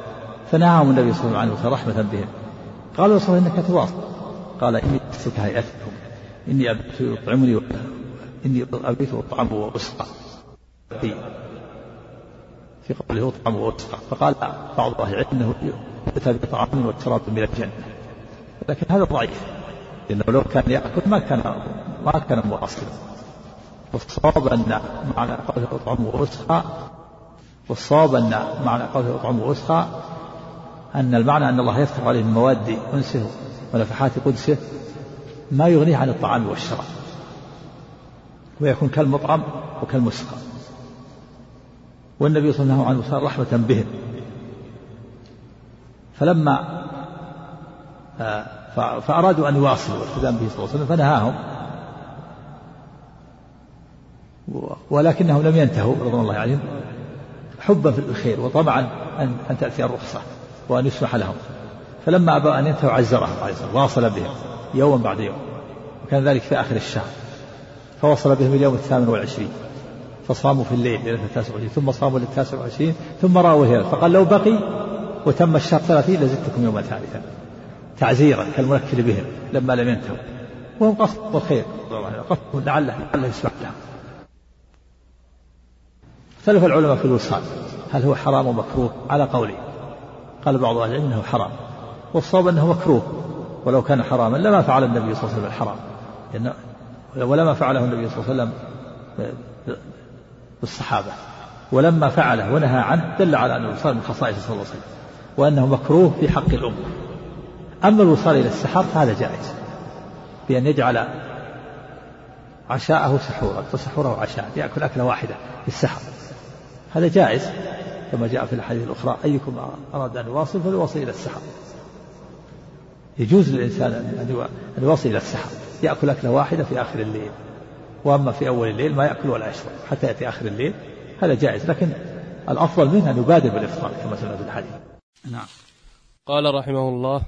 فنهاهم النبي صلى الله عليه وسلم رحمة بهم. قالوا رسول إنك تواصل قال إني لست كهيئتكم إني أبيت يطعمني إني أبيت أطعم وأسقى في قوله أطعم وأسقى فقال بعض أهل العلم أنه يؤتى بطعام وشراب من الجنة. لكن هذا ضعيف. لأنه لو كان يأكل ما كان ما كان مواصلا. والصواب أن معنى قوله أطعم وأسقى والصواب أن معنى قوله أطعم وأسقى أن المعنى أن الله يفتح عليه من مواد أنسه ونفحات قدسه ما يغنيه عن الطعام والشراب ويكون كالمطعم وكالمسقى. والنبي صلى الله عليه وسلم رحمة بهم. فلما آه، فأرادوا أن يواصلوا الالتزام به صلى الله عليه وسلم فنهاهم. ولكنهم لم ينتهوا رضوان الله عليهم حبا في الخير وطمعا أن تأتي الرخصة. وأن يسمح لهم. فلما أبى أن ينتهوا عزرهم الصلاة واصل بهم يوما بعد يوم وكان ذلك في آخر الشهر. فوصل بهم اليوم الثامن والعشرين. فصاموا في الليل ليلة التاسع والعشرين ثم صاموا للتاسع والعشرين ثم رأوا الهلال فقال لو بقي وتم الشهر ثلاثين لزدتكم يوما ثالثا. تعزيرا كالمنكر بهم لما لم ينتهوا. وهم قصد الخير قصد لعله لعله يسمح لهم. اختلف العلماء في الوصال. هل هو حرام ومكروه على قولين قال بعض أهل العلم إنه حرام والصواب أنه مكروه ولو كان حراما لما فعل النبي صلى الله عليه وسلم الحرام. لأن ولما فعله النبي صلى الله عليه وسلم بالصحابة ولما فعله ونهى عنه دل على أن الوصال من خصائصه صلى الله عليه وسلم وأنه مكروه في حق الأمة. أما الوصال إلى السحر فهذا جائز بأن يجعل عشاءه سحورا وسحوره عشاء يأكل أكلة واحدة في السحر هذا جائز. كما جاء في الحديث الأخرى أيكم أراد أن يواصل فليواصل إلى السحر. يجوز للإنسان أن يواصل إلى السحر. يأكل أكلة واحدة في آخر الليل وأما في أول الليل ما يأكل ولا يشرب حتى يأتي آخر الليل هذا جائز. لكن الأفضل منه أن يبادر بالإفطار كما سمعنا في الحديث. نعم. قال رحمه الله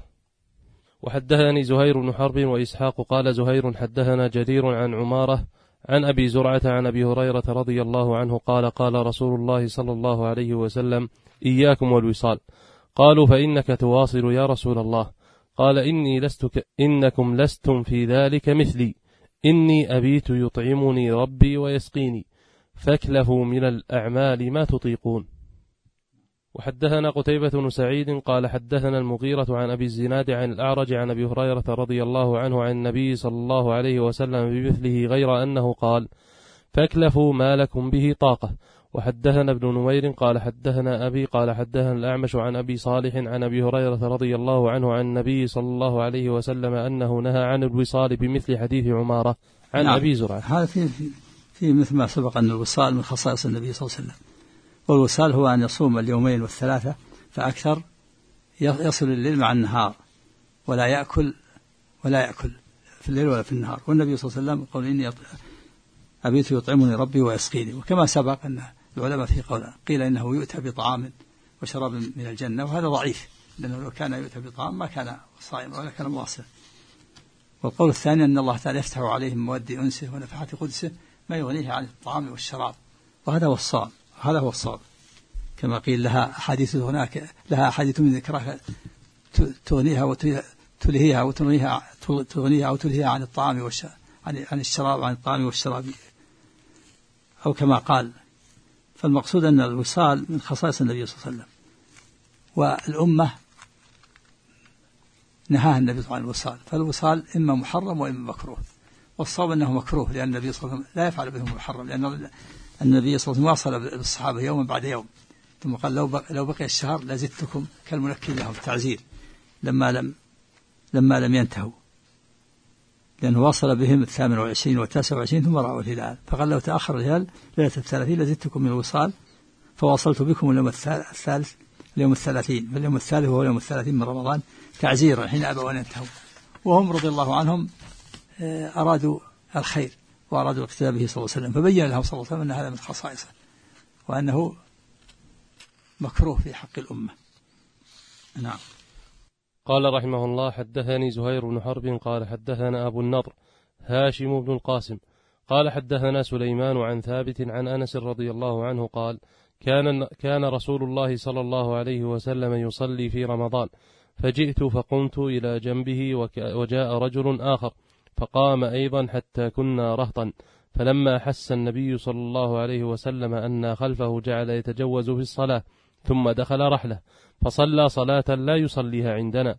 وحدثني زهير بن حرب وإسحاق قال زهير حدثنا جرير عن عمارة عن أبي زرعة عن أبي هريرة رضي الله عنه قال قال رسول الله صلى الله عليه وسلم إياكم والوصال قالوا فإنك تواصل يا رسول الله قال إني لست ك... إنكم لستم في ذلك مثلي. إني أبيت يطعمني ربي ويسقيني. فاكلفوا من الأعمال ما تطيقون وحدثنا قتيبة بن سعيد قال حدثنا المغيرة عن أبي الزناد عن الأعرج عن أبي هريرة رضي الله عنه عن النبي صلى الله عليه وسلم بمثله غير أنه قال فاكلفوا ما لكم به طاقة. وحدثنا ابن نمير قال حدثنا أبي قال حدثنا الأعمش عن أبي صالح عن أبي هريرة رضي الله عنه عن النبي صلى الله عليه وسلم أنه نهى عن الوصال بمثل حديث عمارة عن نعم. أبي زرعة. هذا في, في مثل ما سبق أن الوصال من خصائص النبي صلى الله عليه وسلم. والوصال هو أن يصوم اليومين والثلاثة فأكثر يصل الليل مع النهار ولا يأكل ولا يأكل في الليل ولا في النهار. والنبي صلى الله عليه وسلم قال إني أبيت يطعمني ربي ويسقيني. وكما سبق أن العلماء في قول قيل إنه يؤتى بطعام وشراب من الجنة وهذا ضعيف لأنه لو كان يؤتى بطعام ما كان صائما ولا كان مواصلا. والقول الثاني أن الله تعالى يفتح عليهم مودي أنسه ونفحات قدسه ما يغنيه عن الطعام والشراب وهذا هو الصواب. هذا هو الصواب. كما قيل لها أحاديث هناك لها أحاديث من ذكرها تغنيها وتلهيها وتغنيها تغنيها أو تلهيها عن الطعام والشراب عن الشراب عن الطعام والشراب. أو كما قال فالمقصود أن الوصال من خصائص النبي صلى الله عليه وسلم. والأمة نهاها النبي صلى الله عليه وسلم عن الوصال. فالوصال إما محرم وإما مكروه. والصواب أنه مكروه لأن النبي صلى الله عليه وسلم لا يفعل بهم محرم لأن النبي صلى الله عليه وسلم واصل بالصحابة يوما بعد يوم. ثم قال لو بقي, لو بقي الشهر لزدتكم كالمنكل لهم. تعزير. لما لم لما لم ينتهوا. لأنه واصل بهم الثامن والعشرين والتاسع والعشرين ثم رأوا الهلال. فقال لو تأخر الهلال ليلة الثلاثين لزدتكم من الوصال. فواصلت بكم اليوم الثالث اليوم الثلاثين. فاليوم الثالث وهو اليوم الثلاثين من رمضان تعزيرا حين أبوا أن ينتهوا. وهم رضي الله عنهم آه، أرادوا الخير. وأرادوا الاقتداء به صلى الله عليه وسلم فبين لهم صلى الله عليه وسلم أن هذا من خصائصه وأنه مكروه في حق الأمة. نعم. قال رحمه الله حدثني زهير بن حرب قال حدثنا أبو النضر هاشم بن القاسم قال حدثنا سليمان عن ثابت عن أنس رضي الله عنه قال كان, كان رسول الله صلى الله عليه وسلم يصلي في رمضان فجئت فقمت إلى جنبه وجاء رجل آخر فقام أيضا حتى كنا رهطا. فلما حس النبي صلى الله عليه وسلم أن خلفه جعل يتجوز في الصلاة ثم دخل رحلة فصلى صلاة لا يصليها عندنا.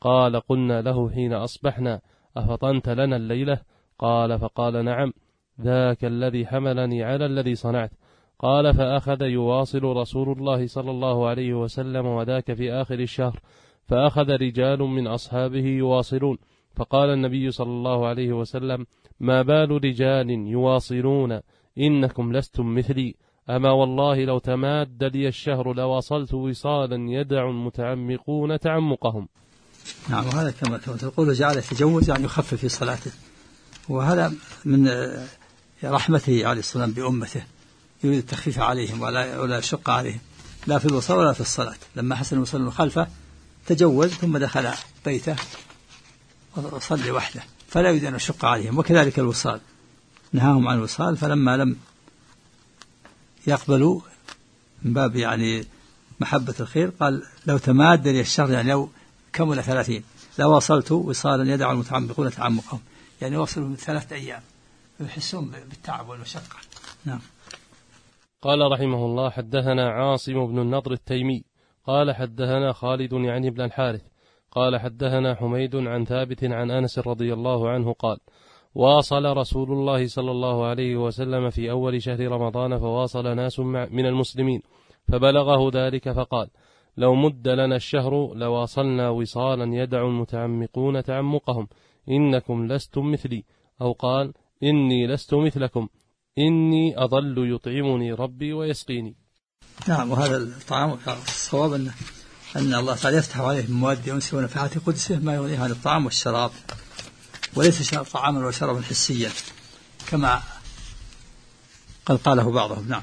قال قلنا له حين أصبحنا أفطنت لنا الليلة؟ قال فقال نعم ذاك الذي حملني على الذي صنعت. قال فأخذ يواصل رسول الله صلى الله عليه وسلم وذاك في آخر الشهر فأخذ رجال من أصحابه يواصلون. فقال النبي صلى الله عليه وسلم ما بال رجال يواصلون؟ إنكم لستم مثلي. أما والله لو تماد لي الشهر لواصلت وصالا يدع المتعمقون تعمقهم. نعم وهذا كما تقول جعل يتجوز يعني يخفف في صلاته. وهذا من رحمته عليه الصلاة والسلام بأمته. يريد التخفيف عليهم ولا ولا يشق عليهم. لا في الوصال ولا في الصلاة. لما حسن المصلي خلفه تجوز ثم دخل بيته. وصلي وحده فلا يريد أن يشق عليهم وكذلك الوصال. نهاهم عن الوصال فلما لم يقبلوا من باب يعني محبة الخير قال لو تماد لي الشر يعني لو كمل ثلاثين. لواصلت وصالا يدع المتعمقون تعمقهم. يعني وصلوا من ثلاثة أيام يحسون بالتعب والمشقة. نعم. قال رحمه الله حدثنا عاصم بن النضر التيمي قال حدثنا خالد يعني بن الحارث قال حدثنا حميد عن ثابت عن أنس رضي الله عنه قال واصل رسول الله صلى الله عليه وسلم في أول شهر رمضان فواصل ناس من المسلمين فبلغه ذلك فقال لو مد لنا الشهر لواصلنا وصالا يدع المتعمقون تعمقهم إنكم لستم مثلي. أو قال إني لست مثلكم إني اظل يطعمني ربي ويسقيني. نعم وهذا الطعام الصواب أن أن الله تعالى يفتح عليه من مواد أنسه ونفحات قدسه ما يغنيه عن الطعام والشراب وليس طعاما وشرابا حسيا كما قد قاله بعضهم. نعم.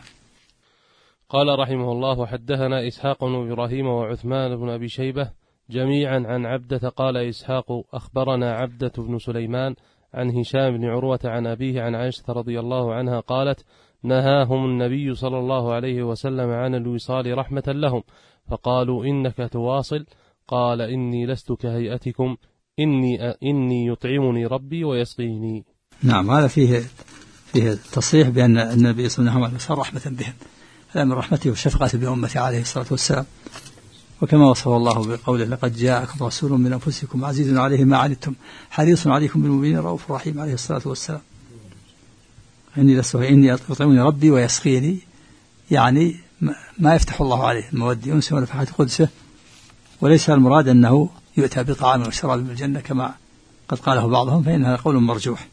قال رحمه الله حدثنا إسحاق بن إبراهيم وعثمان بن أبي شيبة جميعا عن عبدة قال إسحاق أخبرنا عبدة بن سليمان عن هشام بن عروة عن أبيه عن عائشة رضي الله عنها قالت نهاهم النبي صلى الله عليه وسلم عن الوصال رحمة لهم فقالوا إنك تواصل قال إني لست كهيئتكم إني إني يطعمني ربي ويسقيني. نعم هذا فيه فيه تصريح بأن النبي صلى الله عليه وسلم رحمة بهم. هذا من رحمته وشفقته بأمته عليه الصلاة والسلام. وكما وصف الله بقوله لقد جاءكم رسول من أنفسكم عزيز عليه ما عنتم حريص عليكم بالمؤمنين رؤوف رحيم عليه الصلاة والسلام. إني لست إني يطعمني ربي ويسقيني يعني ما يفتح الله عليه المودي أنس ونفحات قدسه وليس المراد أنه يؤتى بطعام وشراب من الجنة كما قد قاله بعضهم فإن هذا قول مرجوح.